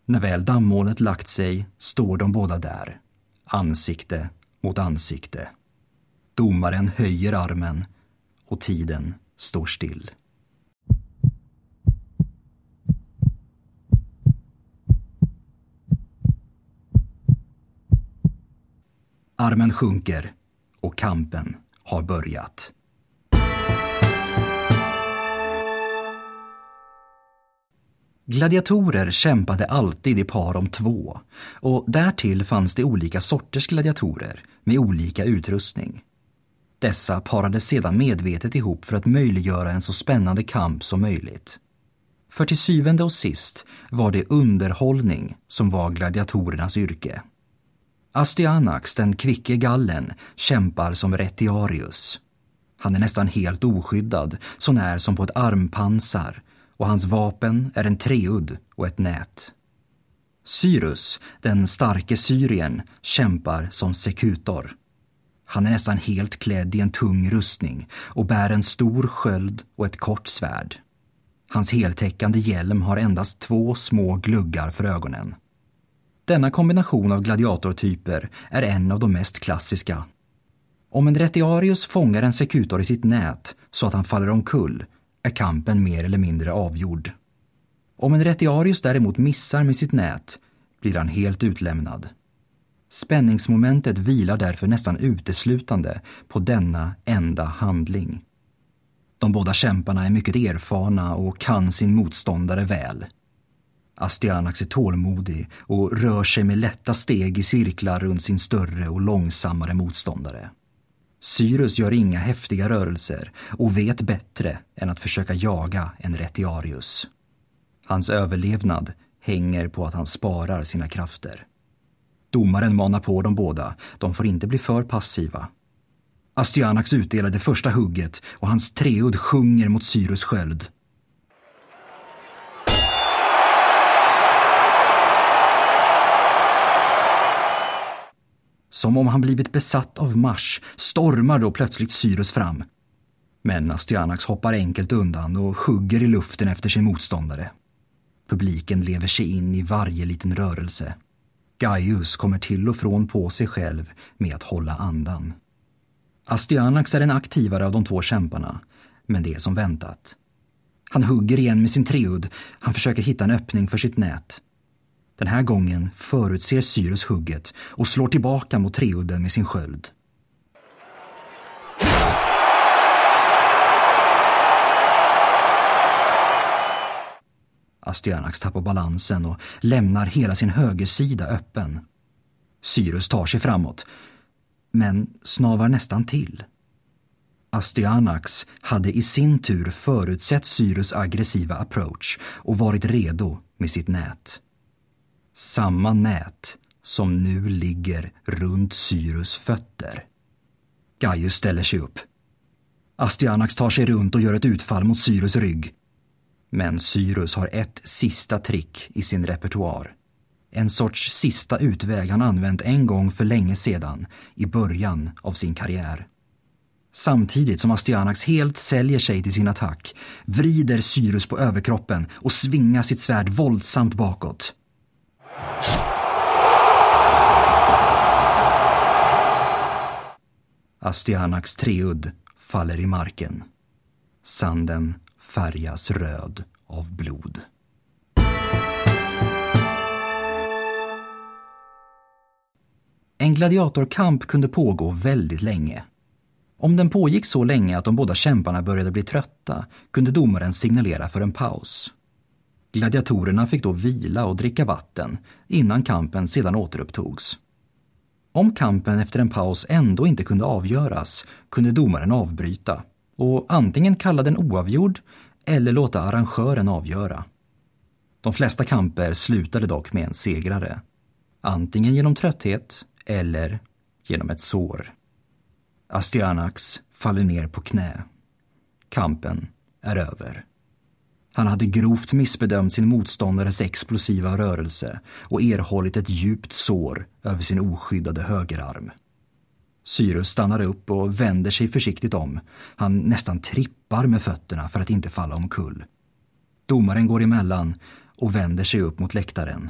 När väl dammolnet lagt sig står de båda där, ansikte mot ansikte. Domaren höjer armen och tiden står still. Armen sjunker och kampen har börjat. Gladiatorer kämpade alltid i par om två och därtill fanns det olika sorters gladiatorer med olika utrustning. Dessa parades sedan medvetet ihop för att möjliggöra en så spännande kamp som möjligt. För till syvende och sist var det underhållning som var gladiatorernas yrke. Astyanax, den kvicke gallen, kämpar som retiarius. Han är nästan helt oskyddad, så när som på ett armpansar och hans vapen är en treudd och ett nät. Cyrus, den starke syrien, kämpar som sekutor. Han är nästan helt klädd i en tung rustning och bär en stor sköld och ett kort svärd. Hans heltäckande hjälm har endast två små gluggar för ögonen. Denna kombination av gladiatortyper är en av de mest klassiska. Om en retiarius fångar en sekutor i sitt nät så att han faller omkull är kampen mer eller mindre avgjord. Om en retiarius däremot missar med sitt nät blir han helt utlämnad. Spänningsmomentet vilar därför nästan uteslutande på denna enda handling. De båda kämparna är mycket erfarna och kan sin motståndare väl. Astyanax är tålmodig och rör sig med lätta steg i cirklar runt sin större och långsammare motståndare. Cyrus gör inga häftiga rörelser och vet bättre än att försöka jaga en retiarius. Hans överlevnad hänger på att han sparar sina krafter. Domaren manar på dem båda, de får inte bli för passiva. Astyanax utdelar det första hugget och hans treudd sjunger mot Cyrus sköld. Som om han blivit besatt av Mars stormar då plötsligt Cyrus fram. Men Astyanax hoppar enkelt undan och hugger i luften efter sin motståndare. Publiken lever sig in i varje liten rörelse. Gaius kommer till och från på sig själv med att hålla andan. Astyanax är den aktivare av de två kämparna, men det är som väntat. Han hugger igen med sin treudd, han försöker hitta en öppning för sitt nät. Den här gången förutser Cyrus hugget och slår tillbaka mot treudden med sin sköld. Astyanax tappar balansen och lämnar hela sin högersida öppen. Cyrus tar sig framåt, men snavar nästan till. Astyanax hade i sin tur förutsett Cyrus aggressiva approach och varit redo med sitt nät. Samma nät som nu ligger runt Cyrus fötter. Gaius ställer sig upp. Astyanax tar sig runt och gör ett utfall mot Cyrus rygg. Men Cyrus har ett sista trick i sin repertoar. En sorts sista utväg han använt en gång för länge sedan, i början av sin karriär. Samtidigt som Astyanax helt säljer sig till sin attack vrider Cyrus på överkroppen och svingar sitt svärd våldsamt bakåt. Astyanax treudd faller i marken. Sanden färgas röd av blod. En gladiatorkamp kunde pågå väldigt länge. Om den pågick så länge att de båda kämparna började bli trötta kunde domaren signalera för en paus. Gladiatorerna fick då vila och dricka vatten innan kampen sedan återupptogs. Om kampen efter en paus ändå inte kunde avgöras kunde domaren avbryta och antingen kalla den oavgjord eller låta arrangören avgöra. De flesta kamper slutade dock med en segrare. Antingen genom trötthet eller genom ett sår. Astyanax faller ner på knä. Kampen är över. Han hade grovt missbedömt sin motståndares explosiva rörelse och erhållit ett djupt sår över sin oskyddade högerarm. Cyrus stannar upp och vänder sig försiktigt om. Han nästan trippar med fötterna för att inte falla omkull. Domaren går emellan och vänder sig upp mot läktaren.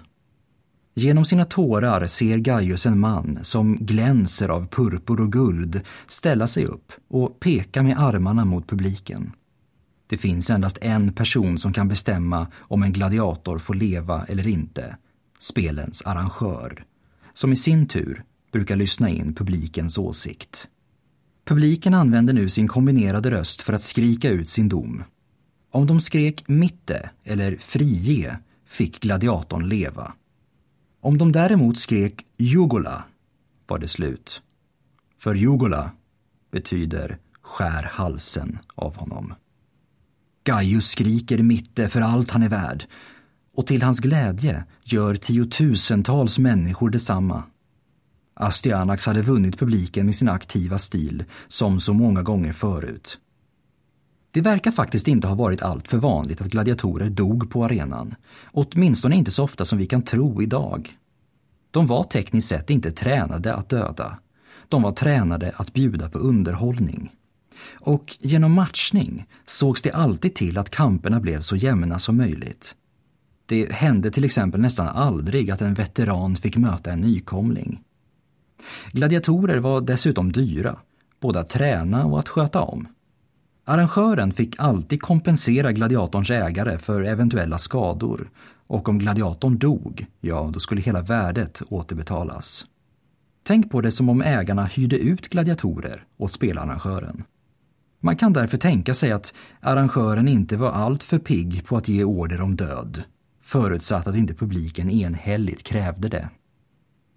Genom sina tårar ser Gaius en man som glänser av purpur och guld ställa sig upp och peka med armarna mot publiken. Det finns endast en person som kan bestämma om en gladiator får leva eller inte, spelens arrangör, som i sin tur brukar lyssna in publikens åsikt. Publiken använder nu sin kombinerade röst för att skrika ut sin dom. Om de skrek mitte eller frige fick gladiatorn leva. Om de däremot skrek jugola var det slut. För jugola betyder skär halsen av honom. Gaius skriker mitte för allt han är värd och till hans glädje gör tiotusentals människor detsamma. Astyanax hade vunnit publiken med sin aktiva stil, som så många gånger förut. Det verkar faktiskt inte ha varit allt för vanligt att gladiatorer dog på arenan, åtminstone inte så ofta som vi kan tro idag. De var tekniskt sett inte tränade att döda. De var tränade att bjuda på underhållning. Och genom matchning sågs det alltid till att kamperna blev så jämna som möjligt. Det hände till exempel nästan aldrig att en veteran fick möta en nykomling. Gladiatorer var dessutom dyra, både att träna och att sköta om. Arrangören fick alltid kompensera gladiatorns ägare för eventuella skador och om gladiatorn dog, ja då skulle hela värdet återbetalas. Tänk på det som om ägarna hyrde ut gladiatorer åt spelarrangören. Man kan därför tänka sig att arrangören inte var alltför pigg på att ge order om död, förutsatt att inte publiken enhälligt krävde det.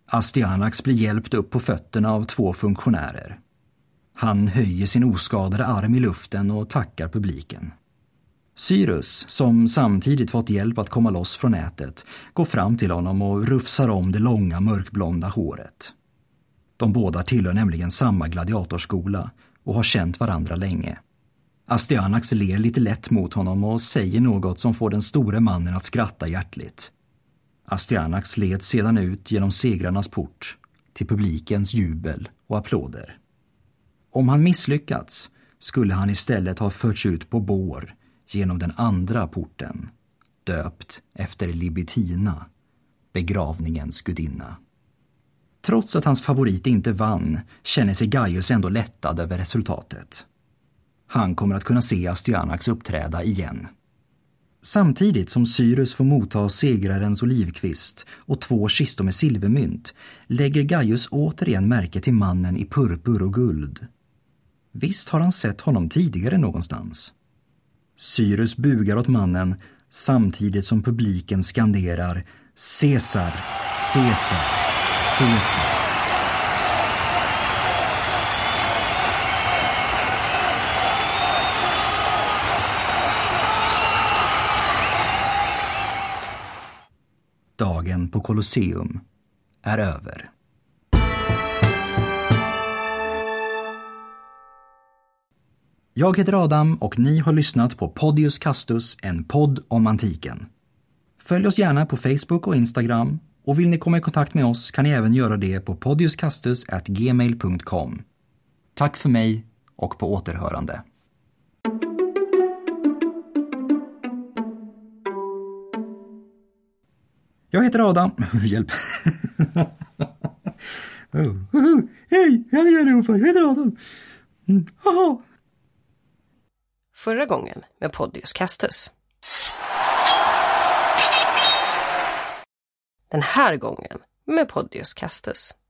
Astyanax blir hjälpt upp på fötterna av två funktionärer. Han höjer sin oskadade arm i luften och tackar publiken. Cyrus, som samtidigt fått hjälp att komma loss från nätet, går fram till honom och rufsar om det långa mörkblonda håret. De båda tillhör nämligen samma gladiatorskola och har känt varandra länge. Astyanax ler lite lätt mot honom och säger något som får den store mannen att skratta hjärtligt. Astyanax leds sedan ut genom segrarnas port till publikens jubel och applåder. Om han misslyckats skulle han istället ha förts ut på bår genom den andra porten, döpt efter Libitina, begravningens gudinna. Trots att hans favorit inte vann känner sig Gaius ändå lättad över resultatet. Han kommer att kunna se Astyanax uppträda igen. Samtidigt som Cyrus får motta segrarens olivkvist och två kistor med silvermynt lägger Gaius återigen märke till mannen i purpur och guld. Visst har han sett honom tidigare någonstans. Cyrus bugar åt mannen samtidigt som publiken skanderar Caesar, Caesar, Caesar. Dagen på Colosseum är över. Jag heter Adam och ni har lyssnat på Podius Castus, en podd om antiken. Följ oss gärna på Facebook och Instagram och vill ni komma i kontakt med oss kan ni även göra det på podiuscastus@gmail.com. Tack för mig och på återhörande. Jag heter Adam. Hjälp. oh. Hej, hej allihopa, jag heter Adam. Mm, aha. Förra gången med Podius Castus. Den här gången med Podius Castus.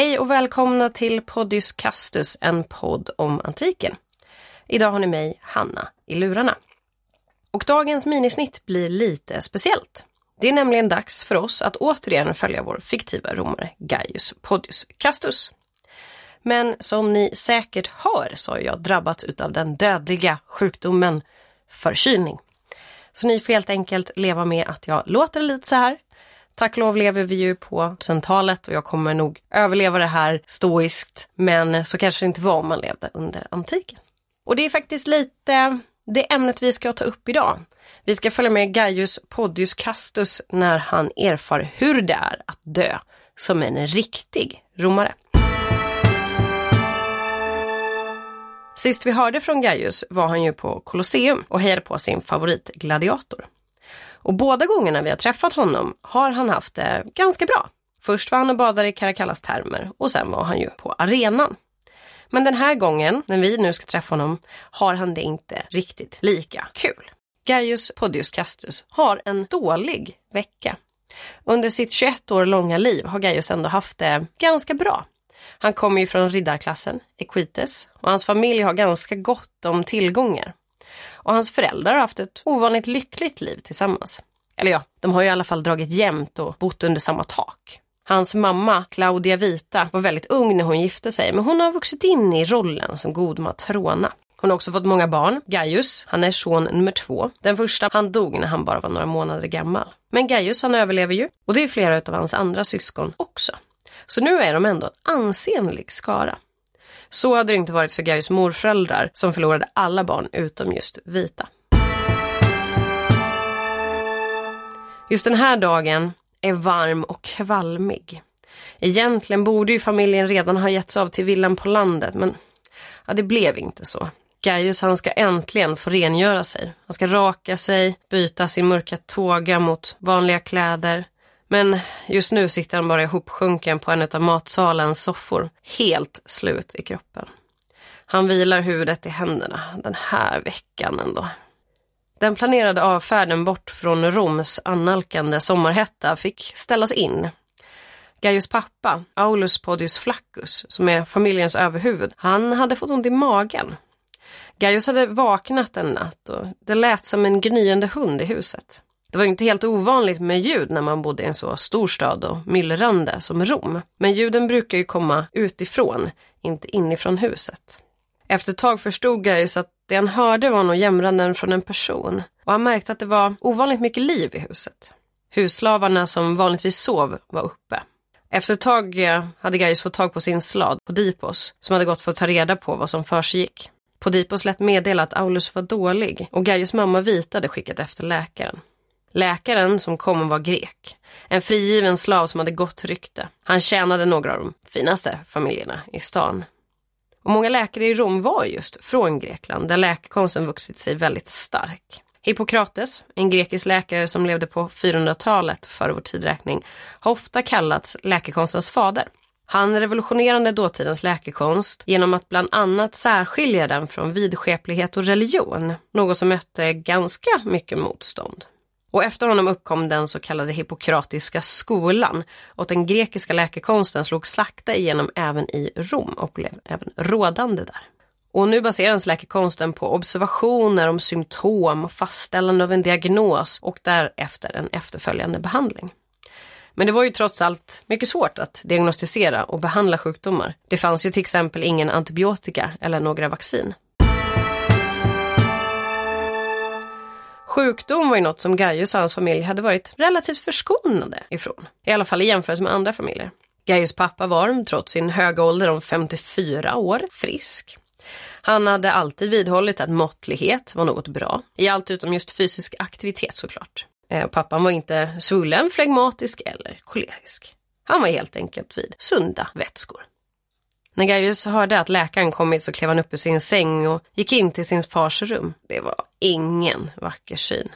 Hej och välkomna till Podius Castus, en podd om antiken. Idag har ni mig, Hanna, i lurarna. Och dagens minisnitt blir lite speciellt. Det är nämligen dags för oss att återigen följa vår fiktiva romare Gaius Podius Castus. Men som ni säkert hör så har jag drabbats utav den dödliga sjukdomen förkylning. Så ni får helt enkelt leva med att jag låter lite så här Tack och lov lever vi ju på centalet och jag kommer nog överleva det här stoiskt. Men så kanske det inte var om man levde under antiken. Och det är faktiskt lite det ämnet vi ska ta upp idag. Vi ska följa med Gaius Podius Castus när han erfar hur det är att dö som en riktig romare. Sist vi hörde från Gaius var han ju på Colosseum och hejade på sin favoritgladiator. Och båda gångerna vi har träffat honom har han haft det ganska bra. Först var han och badade i Caracallas termer och sen var han ju på arenan. Men den här gången, när vi nu ska träffa honom, har han det inte riktigt lika kul. Gaius Podius Castus har en dålig vecka. Under sitt 21 år långa liv har Gaius ändå haft det ganska bra. Han kommer ju från riddarklassen, Equites, och hans familj har ganska gott om tillgångar och hans föräldrar har haft ett ovanligt lyckligt liv tillsammans. Eller ja, de har ju i alla fall dragit jämnt och bott under samma tak. Hans mamma, Claudia Vita, var väldigt ung när hon gifte sig, men hon har vuxit in i rollen som god matrona. Hon har också fått många barn. Gaius, han är son nummer två. Den första, han dog när han bara var några månader gammal. Men Gaius, han överlever ju. Och det är flera av hans andra syskon också. Så nu är de ändå en ansenlig skara. Så hade det inte varit för Gaius morföräldrar som förlorade alla barn utom just vita. Just den här dagen är varm och kvalmig. Egentligen borde ju familjen redan ha getts av till villan på landet men ja, det blev inte så. Gaius han ska äntligen få rengöra sig. Han ska raka sig, byta sin mörka tåga mot vanliga kläder, men just nu sitter han bara ihopsjunken på en av matsalens soffor, helt slut i kroppen. Han vilar huvudet i händerna, den här veckan ändå. Den planerade avfärden bort från Roms annalkande sommarhetta fick ställas in. Gaius pappa, Aulus Podius Flaccus, som är familjens överhuvud, han hade fått ont i magen. Gaius hade vaknat en natt och det lät som en gnyende hund i huset. Det var inte helt ovanligt med ljud när man bodde i en så stor stad och myllrande som Rom. Men ljuden brukar ju komma utifrån, inte inifrån huset. Efter ett tag förstod Gaius att det han hörde var nog jämranden från en person och han märkte att det var ovanligt mycket liv i huset. Husslavarna som vanligtvis sov var uppe. Efter ett tag eh, hade Gaius fått tag på sin slad, Podipos, som hade gått för att ta reda på vad som försiggick. Podipos lät meddela att Aulus var dålig och Gaius mamma Vita hade skickat efter läkaren. Läkaren som kom var grek. En frigiven slav som hade gott rykte. Han tjänade några av de finaste familjerna i stan. Och många läkare i Rom var just från Grekland där läkekonsten vuxit sig väldigt stark. Hippokrates, en grekisk läkare som levde på 400-talet före vår tidräkning, har ofta kallats läkekonstens fader. Han revolutionerade dåtidens läkekonst genom att bland annat särskilja den från vidskeplighet och religion, något som mötte ganska mycket motstånd. Och efter honom uppkom den så kallade hippokratiska skolan och den grekiska läkekonsten slog sakta igenom även i Rom och blev även rådande där. Och nu baseras läkekonsten på observationer om symptom och fastställande av en diagnos och därefter en efterföljande behandling. Men det var ju trots allt mycket svårt att diagnostisera och behandla sjukdomar. Det fanns ju till exempel ingen antibiotika eller några vaccin. Sjukdom var ju något som Gaius och hans familj hade varit relativt förskonade ifrån. I alla fall i jämförelse med andra familjer. Gaius pappa var, trots sin höga ålder om 54 år, frisk. Han hade alltid vidhållit att måttlighet var något bra, i allt utom just fysisk aktivitet såklart. Eh, pappan var inte svullen, flegmatisk eller kolerisk. Han var helt enkelt vid sunda vätskor. När Gaius hörde att läkaren kommit så klev han upp ur sin säng och gick in till sin fars rum. Det var ingen vacker syn.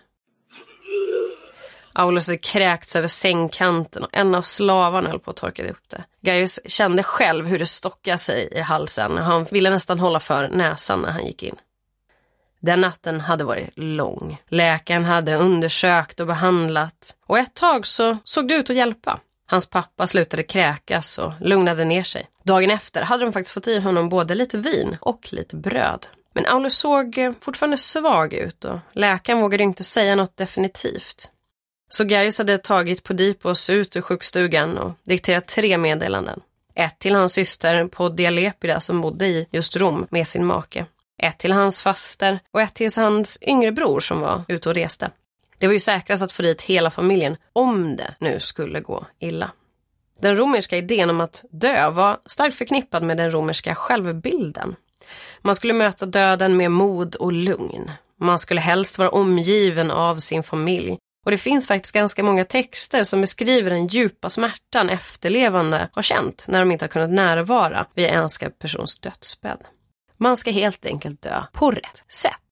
Aulus hade kräkts över sängkanten och en av slavarna höll på att torka upp det. Gaius kände själv hur det stockade sig i halsen och han ville nästan hålla för näsan när han gick in. Den natten hade varit lång. Läkaren hade undersökt och behandlat och ett tag så såg det ut att hjälpa. Hans pappa slutade kräkas och lugnade ner sig. Dagen efter hade de faktiskt fått i honom både lite vin och lite bröd. Men Aulus såg eh, fortfarande svag ut och läkaren vågade inte säga något definitivt. Så Gaius hade tagit Podipos ut ur sjukstugan och dikterat tre meddelanden. Ett till hans syster Poddia Lepida som bodde i just Rom med sin make. Ett till hans faster och ett till hans yngre bror som var ute och reste. Det var ju säkrast att få dit hela familjen om det nu skulle gå illa. Den romerska idén om att dö var starkt förknippad med den romerska självbilden. Man skulle möta döden med mod och lugn. Man skulle helst vara omgiven av sin familj. Och det finns faktiskt ganska många texter som beskriver den djupa smärtan efterlevande har känt när de inte har kunnat närvara vid en älskad persons dödsbädd. Man ska helt enkelt dö på rätt sätt.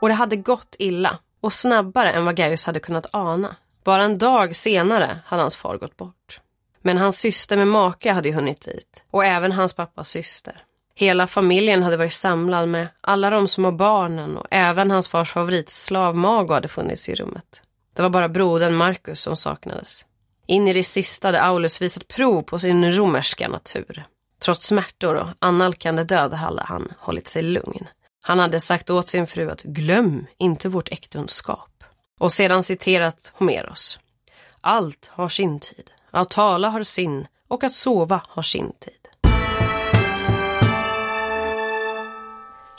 Och det hade gått illa och snabbare än vad Gaius hade kunnat ana. Bara en dag senare hade hans far gått bort. Men hans syster med make hade ju hunnit dit och även hans pappas syster. Hela familjen hade varit samlad med alla de små barnen och även hans fars favoritslav Mago hade funnits i rummet. Det var bara brodern Marcus som saknades. In i det sista hade Aulus visat prov på sin romerska natur. Trots smärtor och annalkande död hade han hållit sig lugn. Han hade sagt åt sin fru att glöm inte vårt äktenskap. Och sedan citerat Homeros. Allt har sin tid. Att tala har sin och att sova har sin tid.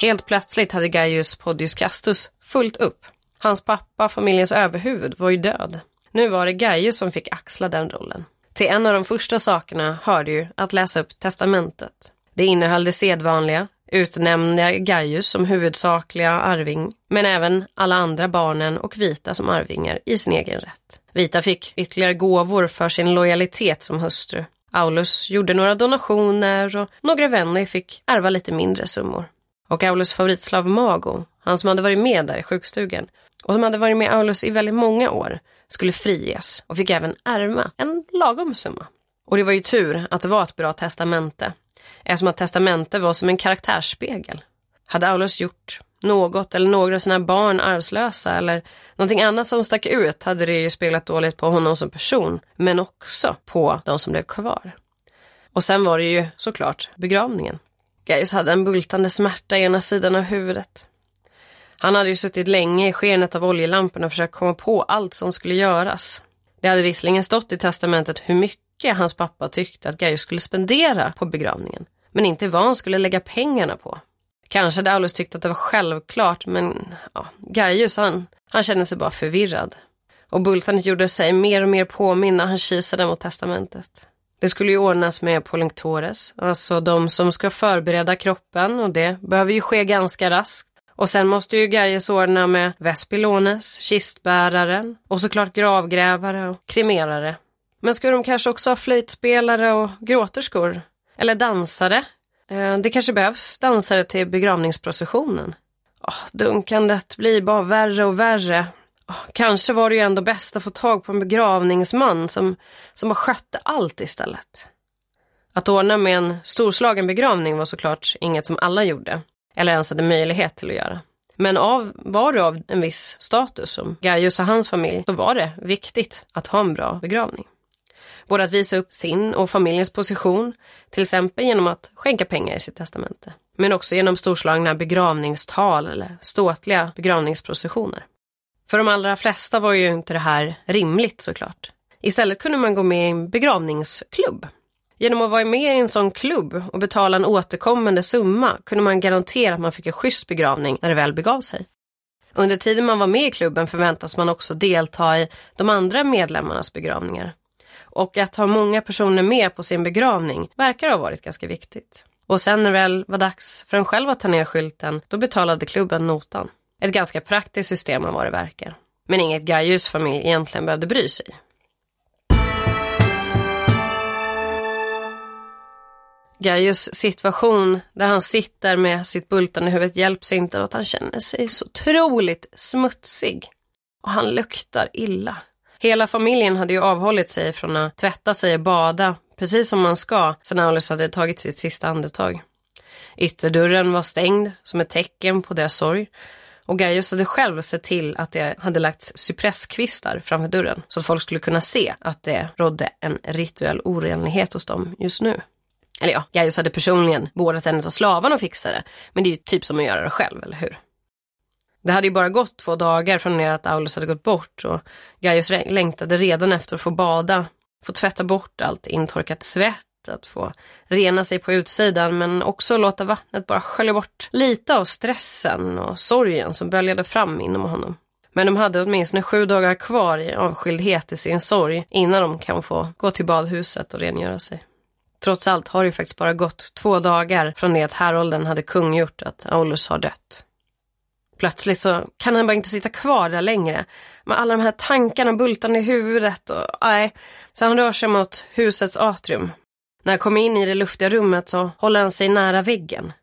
Helt plötsligt hade Gaius Podius Castus fullt upp. Hans pappa, familjens överhuvud, var ju död. Nu var det Gaius som fick axla den rollen. Till en av de första sakerna hörde ju att läsa upp testamentet. Det innehöll det sedvanliga, utnämnde Gaius som huvudsakliga arving, men även alla andra barnen och Vita som arvingar i sin egen rätt. Vita fick ytterligare gåvor för sin lojalitet som hustru. Aulus gjorde några donationer och några vänner fick ärva lite mindre summor. Och Aulus favoritslav Mago, han som hade varit med där i sjukstugan och som hade varit med Aulus i väldigt många år, skulle friges och fick även ärva en lagom summa. Och det var ju tur att det var ett bra testamente eftersom att testamentet var som en karaktärsspegel. Hade Aulus gjort något eller några av sina barn arvslösa eller någonting annat som stack ut hade det ju spelat dåligt på honom som person, men också på de som blev kvar. Och sen var det ju såklart begravningen. Gaius hade en bultande smärta i ena sidan av huvudet. Han hade ju suttit länge i skenet av oljelamporna och försökt komma på allt som skulle göras. Det hade visserligen stått i testamentet hur mycket hans pappa tyckte att Gaius skulle spendera på begravningen, men inte vad han skulle lägga pengarna på. Kanske hade Aulus tyckt att det var självklart, men ja, Gaius han, han kände sig bara förvirrad. Och bultandet gjorde sig mer och mer påminna han kisade mot testamentet. Det skulle ju ordnas med polinctores, alltså de som ska förbereda kroppen och det behöver ju ske ganska raskt. Och sen måste ju Gaius ordna med Vespilones, kistbäraren och såklart gravgrävare och kremerare. Men ska de kanske också ha flöjtspelare och gråterskor? Eller dansare? Eh, det kanske behövs dansare till begravningsprocessionen. Oh, dunkandet blir bara värre och värre. Oh, kanske var det ju ändå bäst att få tag på en begravningsman som, som har skött allt istället. Att ordna med en storslagen begravning var såklart inget som alla gjorde, eller ens hade möjlighet till att göra. Men av, var du av en viss status som Gaius och hans familj, så var det viktigt att ha en bra begravning. Både att visa upp sin och familjens position, till exempel genom att skänka pengar i sitt testamente. Men också genom storslagna begravningstal eller ståtliga begravningsprocessioner. För de allra flesta var ju inte det här rimligt såklart. Istället kunde man gå med i en begravningsklubb. Genom att vara med i en sån klubb och betala en återkommande summa kunde man garantera att man fick en schysst begravning när det väl begav sig. Under tiden man var med i klubben förväntas man också delta i de andra medlemmarnas begravningar och att ha många personer med på sin begravning verkar ha varit ganska viktigt. Och sen när det väl var dags för en själv att ta ner skylten, då betalade klubben notan. Ett ganska praktiskt system av vad det verkar. Men inget Gaius familj egentligen behövde bry sig. Gaius situation där han sitter med sitt bultande huvud hjälps inte av att han känner sig så otroligt smutsig. Och han luktar illa. Hela familjen hade ju avhållit sig från att tvätta sig och bada, precis som man ska, sedan Alice hade tagit sitt sista andetag. Ytterdörren var stängd som ett tecken på deras sorg och Gaius hade själv sett till att det hade lagts cypresskvistar framför dörren så att folk skulle kunna se att det rådde en rituell orenlighet hos dem just nu. Eller ja, Gaius hade personligen beordrat en av slavarna att fixa det, men det är ju typ som att göra det själv, eller hur? Det hade ju bara gått två dagar från det att Aulus hade gått bort och Gaius längtade redan efter att få bada, få tvätta bort allt intorkat svett, att få rena sig på utsidan men också låta vattnet bara skölja bort lite av stressen och sorgen som böljade fram inom honom. Men de hade åtminstone sju dagar kvar i avskildhet i sin sorg innan de kan få gå till badhuset och rengöra sig. Trots allt har det ju faktiskt bara gått två dagar från det att härolden hade kungjort att Aulus har dött. Plötsligt så kan han bara inte sitta kvar där längre. Med alla de här tankarna bultande i huvudet och nej. Så han rör sig mot husets atrium. När han kommer in i det luftiga rummet så håller han sig nära väggen.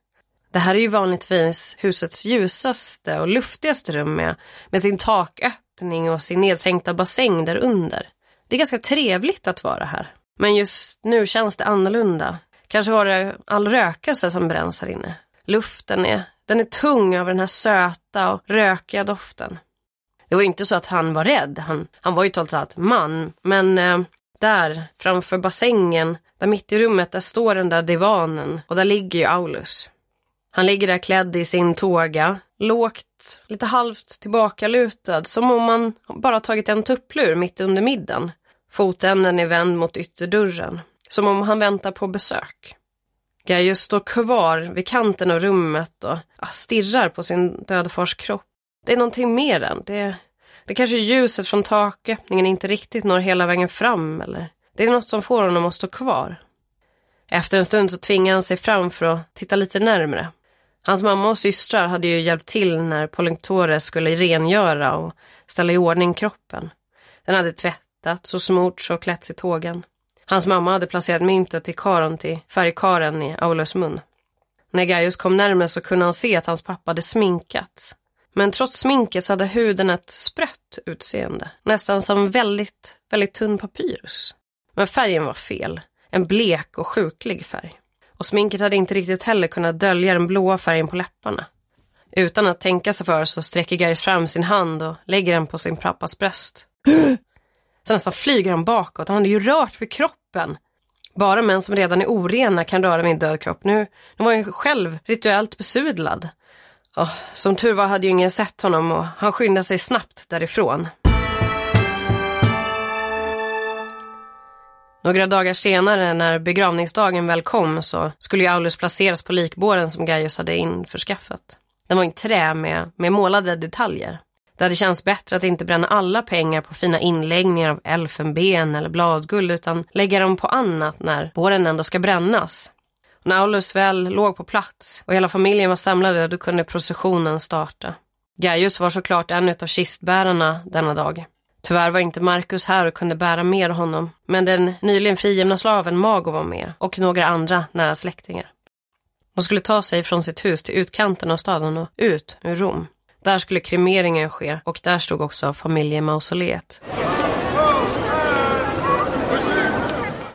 Det här är ju vanligtvis husets ljusaste och luftigaste rum med, med sin taköppning och sin nedsänkta bassäng där under. Det är ganska trevligt att vara här. Men just nu känns det annorlunda. Kanske var det all rökelse som bränns här inne. Luften är den är tung över den här söta och rökiga doften. Det var inte så att han var rädd, han, han var ju trots allt man, men eh, där framför bassängen, där mitt i rummet, där står den där divanen och där ligger ju Aulus. Han ligger där klädd i sin toga, lågt, lite halvt tillbakalutad, som om man bara tagit en tupplur mitt under middagen. Fotänden är vänd mot ytterdörren, som om han väntar på besök. Gaius står kvar vid kanten av rummet och ah, stirrar på sin döda fars kropp. Det är någonting mer än det. Det kanske är ljuset från taköppningen inte riktigt når hela vägen fram eller det är något som får honom att stå kvar. Efter en stund så tvingar han sig fram för att titta lite närmre. Hans mamma och systrar hade ju hjälpt till när Pollenktore skulle rengöra och ställa i ordning kroppen. Den hade tvättats och smorts och klätts i tågen. Hans mamma hade placerat myntet i karon till färgkaren i Aulus mun. När Gaius kom närmare så kunde han se att hans pappa hade sminkats. Men trots sminket så hade huden ett sprött utseende, nästan som väldigt, väldigt tunn papyrus. Men färgen var fel, en blek och sjuklig färg. Och sminket hade inte riktigt heller kunnat dölja den blåa färgen på läpparna. Utan att tänka sig för så sträcker Gaius fram sin hand och lägger den på sin pappas bröst. Så nästan flyger han bakåt. Han hade ju rört vid kroppen. Bara män som redan är orena kan röra vid en död kropp. Nu, nu var han själv rituellt besudlad. Oh, som tur var hade ju ingen sett honom och han skyndade sig snabbt därifrån. Några dagar senare när begravningsdagen väl kom så skulle Aulus placeras på likbåren som Gaius hade införskaffat. Den var i trä med, med målade detaljer. Det hade känts bättre att inte bränna alla pengar på fina inläggningar av elfenben eller bladguld utan lägga dem på annat när våren ändå ska brännas. När Aulus väl låg på plats och hela familjen var samlade då kunde processionen starta. Gaius var såklart en av kistbärarna denna dag. Tyvärr var inte Marcus här och kunde bära med honom, men den nyligen frigivna slaven Mago var med och några andra nära släktingar. De skulle ta sig från sitt hus till utkanten av staden och ut ur Rom. Där skulle kremeringen ske och där stod också familjemausoleet.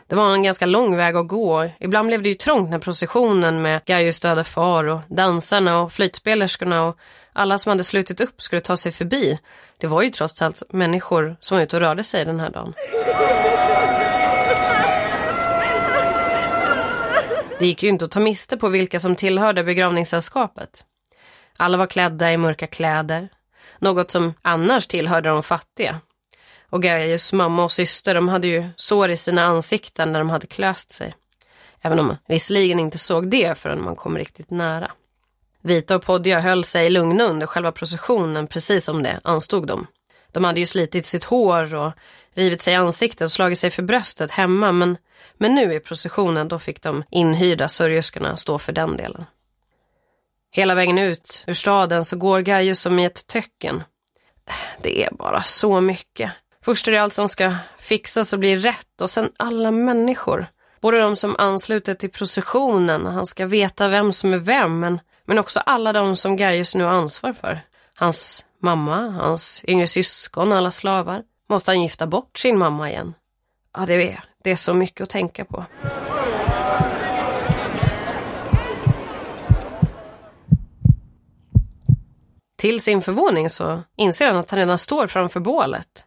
Det var en ganska lång väg att gå. Ibland blev det ju trångt när processionen med Gaius döda far och dansarna och flytspelerskorna och alla som hade slutit upp skulle ta sig förbi. Det var ju trots allt människor som var ute och rörde sig den här dagen. Det gick ju inte att ta miste på vilka som tillhörde begravningssällskapet. Alla var klädda i mörka kläder, något som annars tillhörde de fattiga. Och Gaius mamma och syster de hade ju sår i sina ansikten när de hade klöst sig. Även om man visserligen inte såg det förrän man kom riktigt nära. Vita och Podja höll sig lugna under själva processionen precis som det anstod dem. De hade ju slitit sitt hår och rivit sig i ansiktet och slagit sig för bröstet hemma men, men nu i processionen då fick de inhyrda sörjerskorna stå för den delen. Hela vägen ut ur staden så går Gaius som i ett töcken. Det är bara så mycket. Först är det allt som ska fixas och bli rätt och sen alla människor. Både de som ansluter till processionen, han ska veta vem som är vem, men, men också alla de som Gaius nu har ansvar för. Hans mamma, hans yngre syskon, alla slavar. Måste han gifta bort sin mamma igen? Ja, det är, det är så mycket att tänka på. Till sin förvåning så inser han att han redan står framför bålet.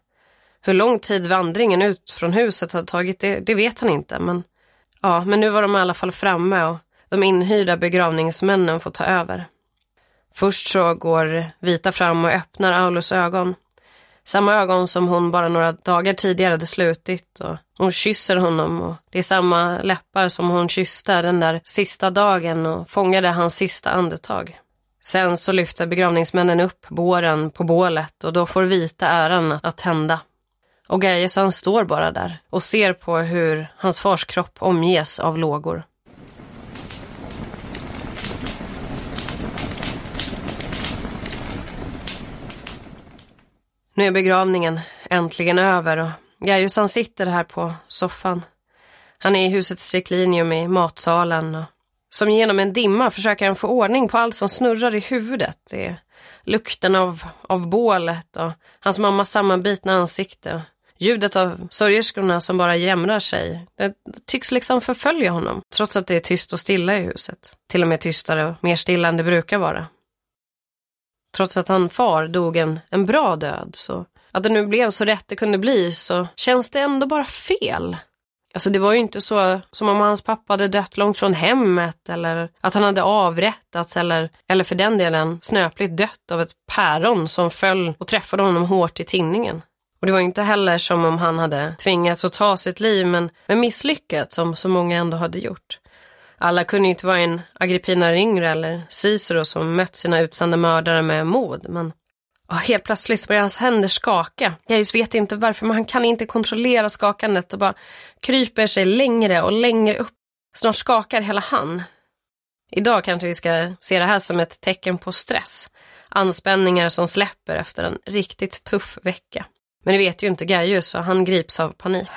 Hur lång tid vandringen ut från huset hade tagit, det, det, vet han inte. Men, ja, men nu var de i alla fall framme och de inhyrda begravningsmännen får ta över. Först så går Vita fram och öppnar Aulus ögon. Samma ögon som hon bara några dagar tidigare hade slutit. Och hon kysser honom och det är samma läppar som hon kysste den där sista dagen och fångade hans sista andetag. Sen så lyfter begravningsmännen upp båren på bålet och då får Vita äran att tända. Och Gaius står bara där och ser på hur hans fars kropp omges av lågor. Nu är begravningen äntligen över och Gajusan sitter här på soffan. Han är i husets triklinium i matsalen och som genom en dimma försöker han få ordning på allt som snurrar i huvudet. Det är lukten av, av bålet och hans mammas sammanbitna ansikte. Ljudet av sörjerskorna som bara jämrar sig. Det tycks liksom förfölja honom, trots att det är tyst och stilla i huset. Till och med tystare och mer stilla än det brukar vara. Trots att han far dog en, en bra död, så att det nu blev så rätt det kunde bli, så känns det ändå bara fel. Alltså det var ju inte så som om hans pappa hade dött långt från hemmet eller att han hade avrättats eller, eller för den delen snöpligt dött av ett päron som föll och träffade honom hårt i tinningen. Och det var inte heller som om han hade tvingats att ta sitt liv men, men misslyckats som så många ändå hade gjort. Alla kunde ju inte vara en Agrippina yngre eller Cicero som mött sina utsända mördare med mod men och helt plötsligt börjar hans händer skaka. Jag just vet inte varför, men han kan inte kontrollera skakandet och bara kryper sig längre och längre upp. Snart skakar hela han. Idag kanske vi ska se det här som ett tecken på stress. Anspänningar som släpper efter en riktigt tuff vecka. Men det vet ju inte Gaius och han grips av panik.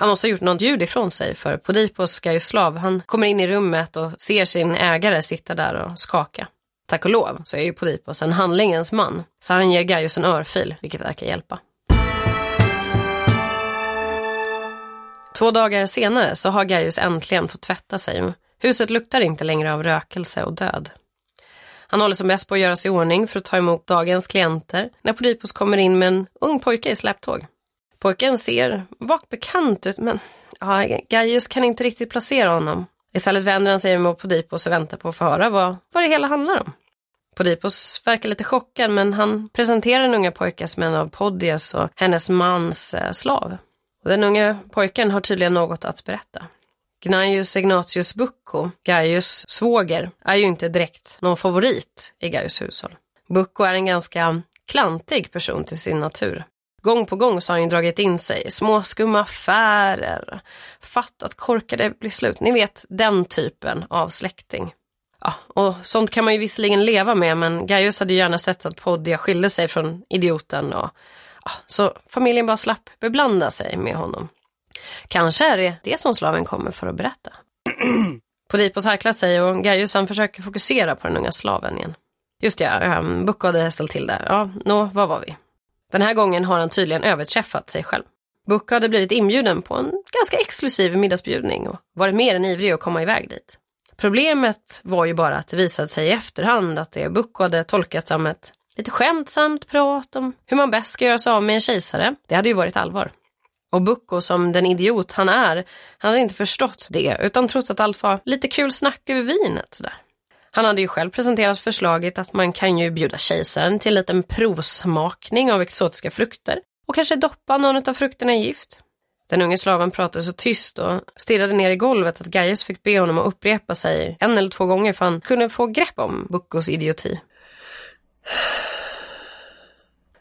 Han måste ha gjort något ljud ifrån sig för Podipos Gaiuslav, han kommer in i rummet och ser sin ägare sitta där och skaka. Tack och lov så är ju Podipos en handlingens man, så han ger Gaius en örfil, vilket verkar hjälpa. Två dagar senare så har Gaius äntligen fått tvätta sig. Huset luktar inte längre av rökelse och död. Han håller som bäst på att göra sig i ordning för att ta emot dagens klienter när Podipos kommer in med en ung pojke i släptåg. Pojken ser vagt bekant ut men ja, Gaius kan inte riktigt placera honom. Istället vänder han sig mot Podipos och väntar på att få höra vad, vad det hela handlar om. Podipos verkar lite chockad men han presenterar den unga pojken som en av Podias och hennes mans eh, slav. Och den unga pojken har tydligen något att berätta. Gnaeus Ignatius Bucco, Gaius svåger, är ju inte direkt någon favorit i Gaius hushåll. Bucco är en ganska klantig person till sin natur. Gång på gång så har han ju dragit in sig i småskumma affärer, fattat korkade blir slut. Ni vet den typen av släkting. Ja, och sånt kan man ju visserligen leva med men Gaius hade ju gärna sett att Poddia skilde sig från idioten och ja, så familjen bara slapp beblanda sig med honom. Kanske är det det som slaven kommer för att berätta. Podipos harklar sig och Gaius han försöker fokusera på den unga slaven igen. Just det, ja, um, Bucco hade ställt till det. Ja, nå, var var vi? Den här gången har han tydligen överträffat sig själv. Buck hade blivit inbjuden på en ganska exklusiv middagsbjudning och varit mer än ivrig att komma iväg dit. Problemet var ju bara att det visade sig i efterhand att det Buck hade tolkat som ett lite skämtsamt prat om hur man bäst ska göra sig av med en kejsare. Det hade ju varit allvar. Och Bucko som den idiot han är, han hade inte förstått det utan trott att allt var lite kul snack över vinet sådär. Han hade ju själv presenterat förslaget att man kan ju bjuda kejsaren till en liten provsmakning av exotiska frukter och kanske doppa någon av frukterna i gift. Den unge slaven pratade så tyst och stirrade ner i golvet att Gaius fick be honom att upprepa sig en eller två gånger för han kunde få grepp om Buccos idioti.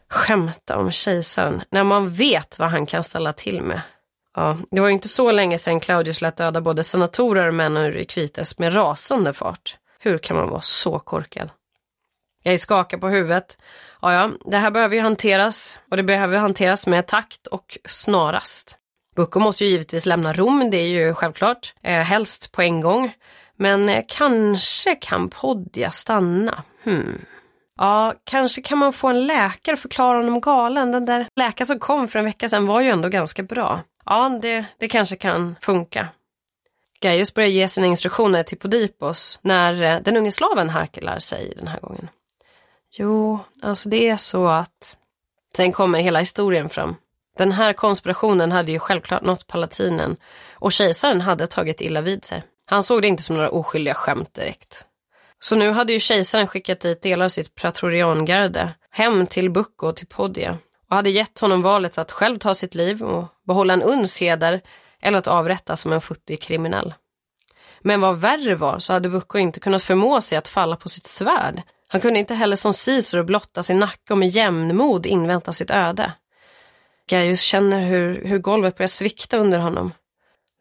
Skämta om kejsaren när man vet vad han kan ställa till med. Ja, det var ju inte så länge sedan Claudius lät döda både senatorer och män ur Equites med rasande fart. Hur kan man vara så korkad? Jag skakar på huvudet. Ja, ja, det här behöver ju hanteras och det behöver hanteras med takt och snarast. Bucco måste ju givetvis lämna Rom, det är ju självklart, eh, helst på en gång. Men eh, kanske kan Podja stanna. Hmm. Ja, kanske kan man få en läkare förklara honom galen. Den där läkaren som kom för en vecka sedan var ju ändå ganska bra. Ja, det, det kanske kan funka. Gaius börjar ge sina instruktioner till Podipos när eh, den unge slaven harkelar sig den här gången. Jo, alltså det är så att... Sen kommer hela historien fram. Den här konspirationen hade ju självklart nått palatinen och kejsaren hade tagit illa vid sig. Han såg det inte som några oskyldiga skämt direkt. Så nu hade ju kejsaren skickat dit delar av sitt praetoriangarde hem till Bucco och till Podia och hade gett honom valet att själv ta sitt liv och behålla en uns heder eller att avrättas som en futtig kriminell. Men vad värre var så hade Bucco inte kunnat förmå sig att falla på sitt svärd. Han kunde inte heller som Caesar blotta sin nacke och med jämnmod invänta sitt öde. Gaius känner hur, hur golvet börjar svikta under honom.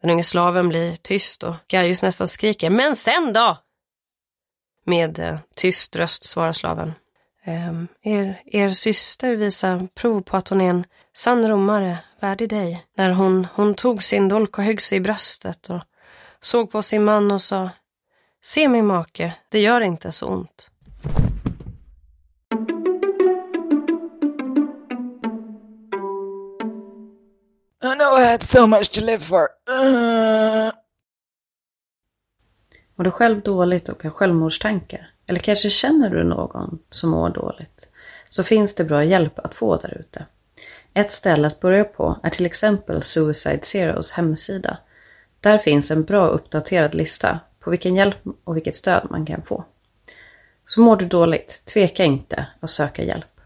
Den unge slaven blir tyst och Gaius nästan skriker ”Men sen då?” Med eh, tyst röst svarar slaven. Ehm, er, er syster visar prov på att hon är en sann romare, värdig dig. När hon, hon tog sin dolk och högg sig i bröstet och såg på sin man och sa Se min make, det gör inte så ont. I know I had so much to live for. Uh. Mår du själv dåligt och har självmordstankar? Eller kanske känner du någon som mår dåligt? Så finns det bra hjälp att få där ute. Ett ställe att börja på är till exempel Suicide Zeros hemsida. Där finns en bra uppdaterad lista på vilken hjälp och vilket stöd man kan få. Så mår du dåligt, tveka inte att söka hjälp.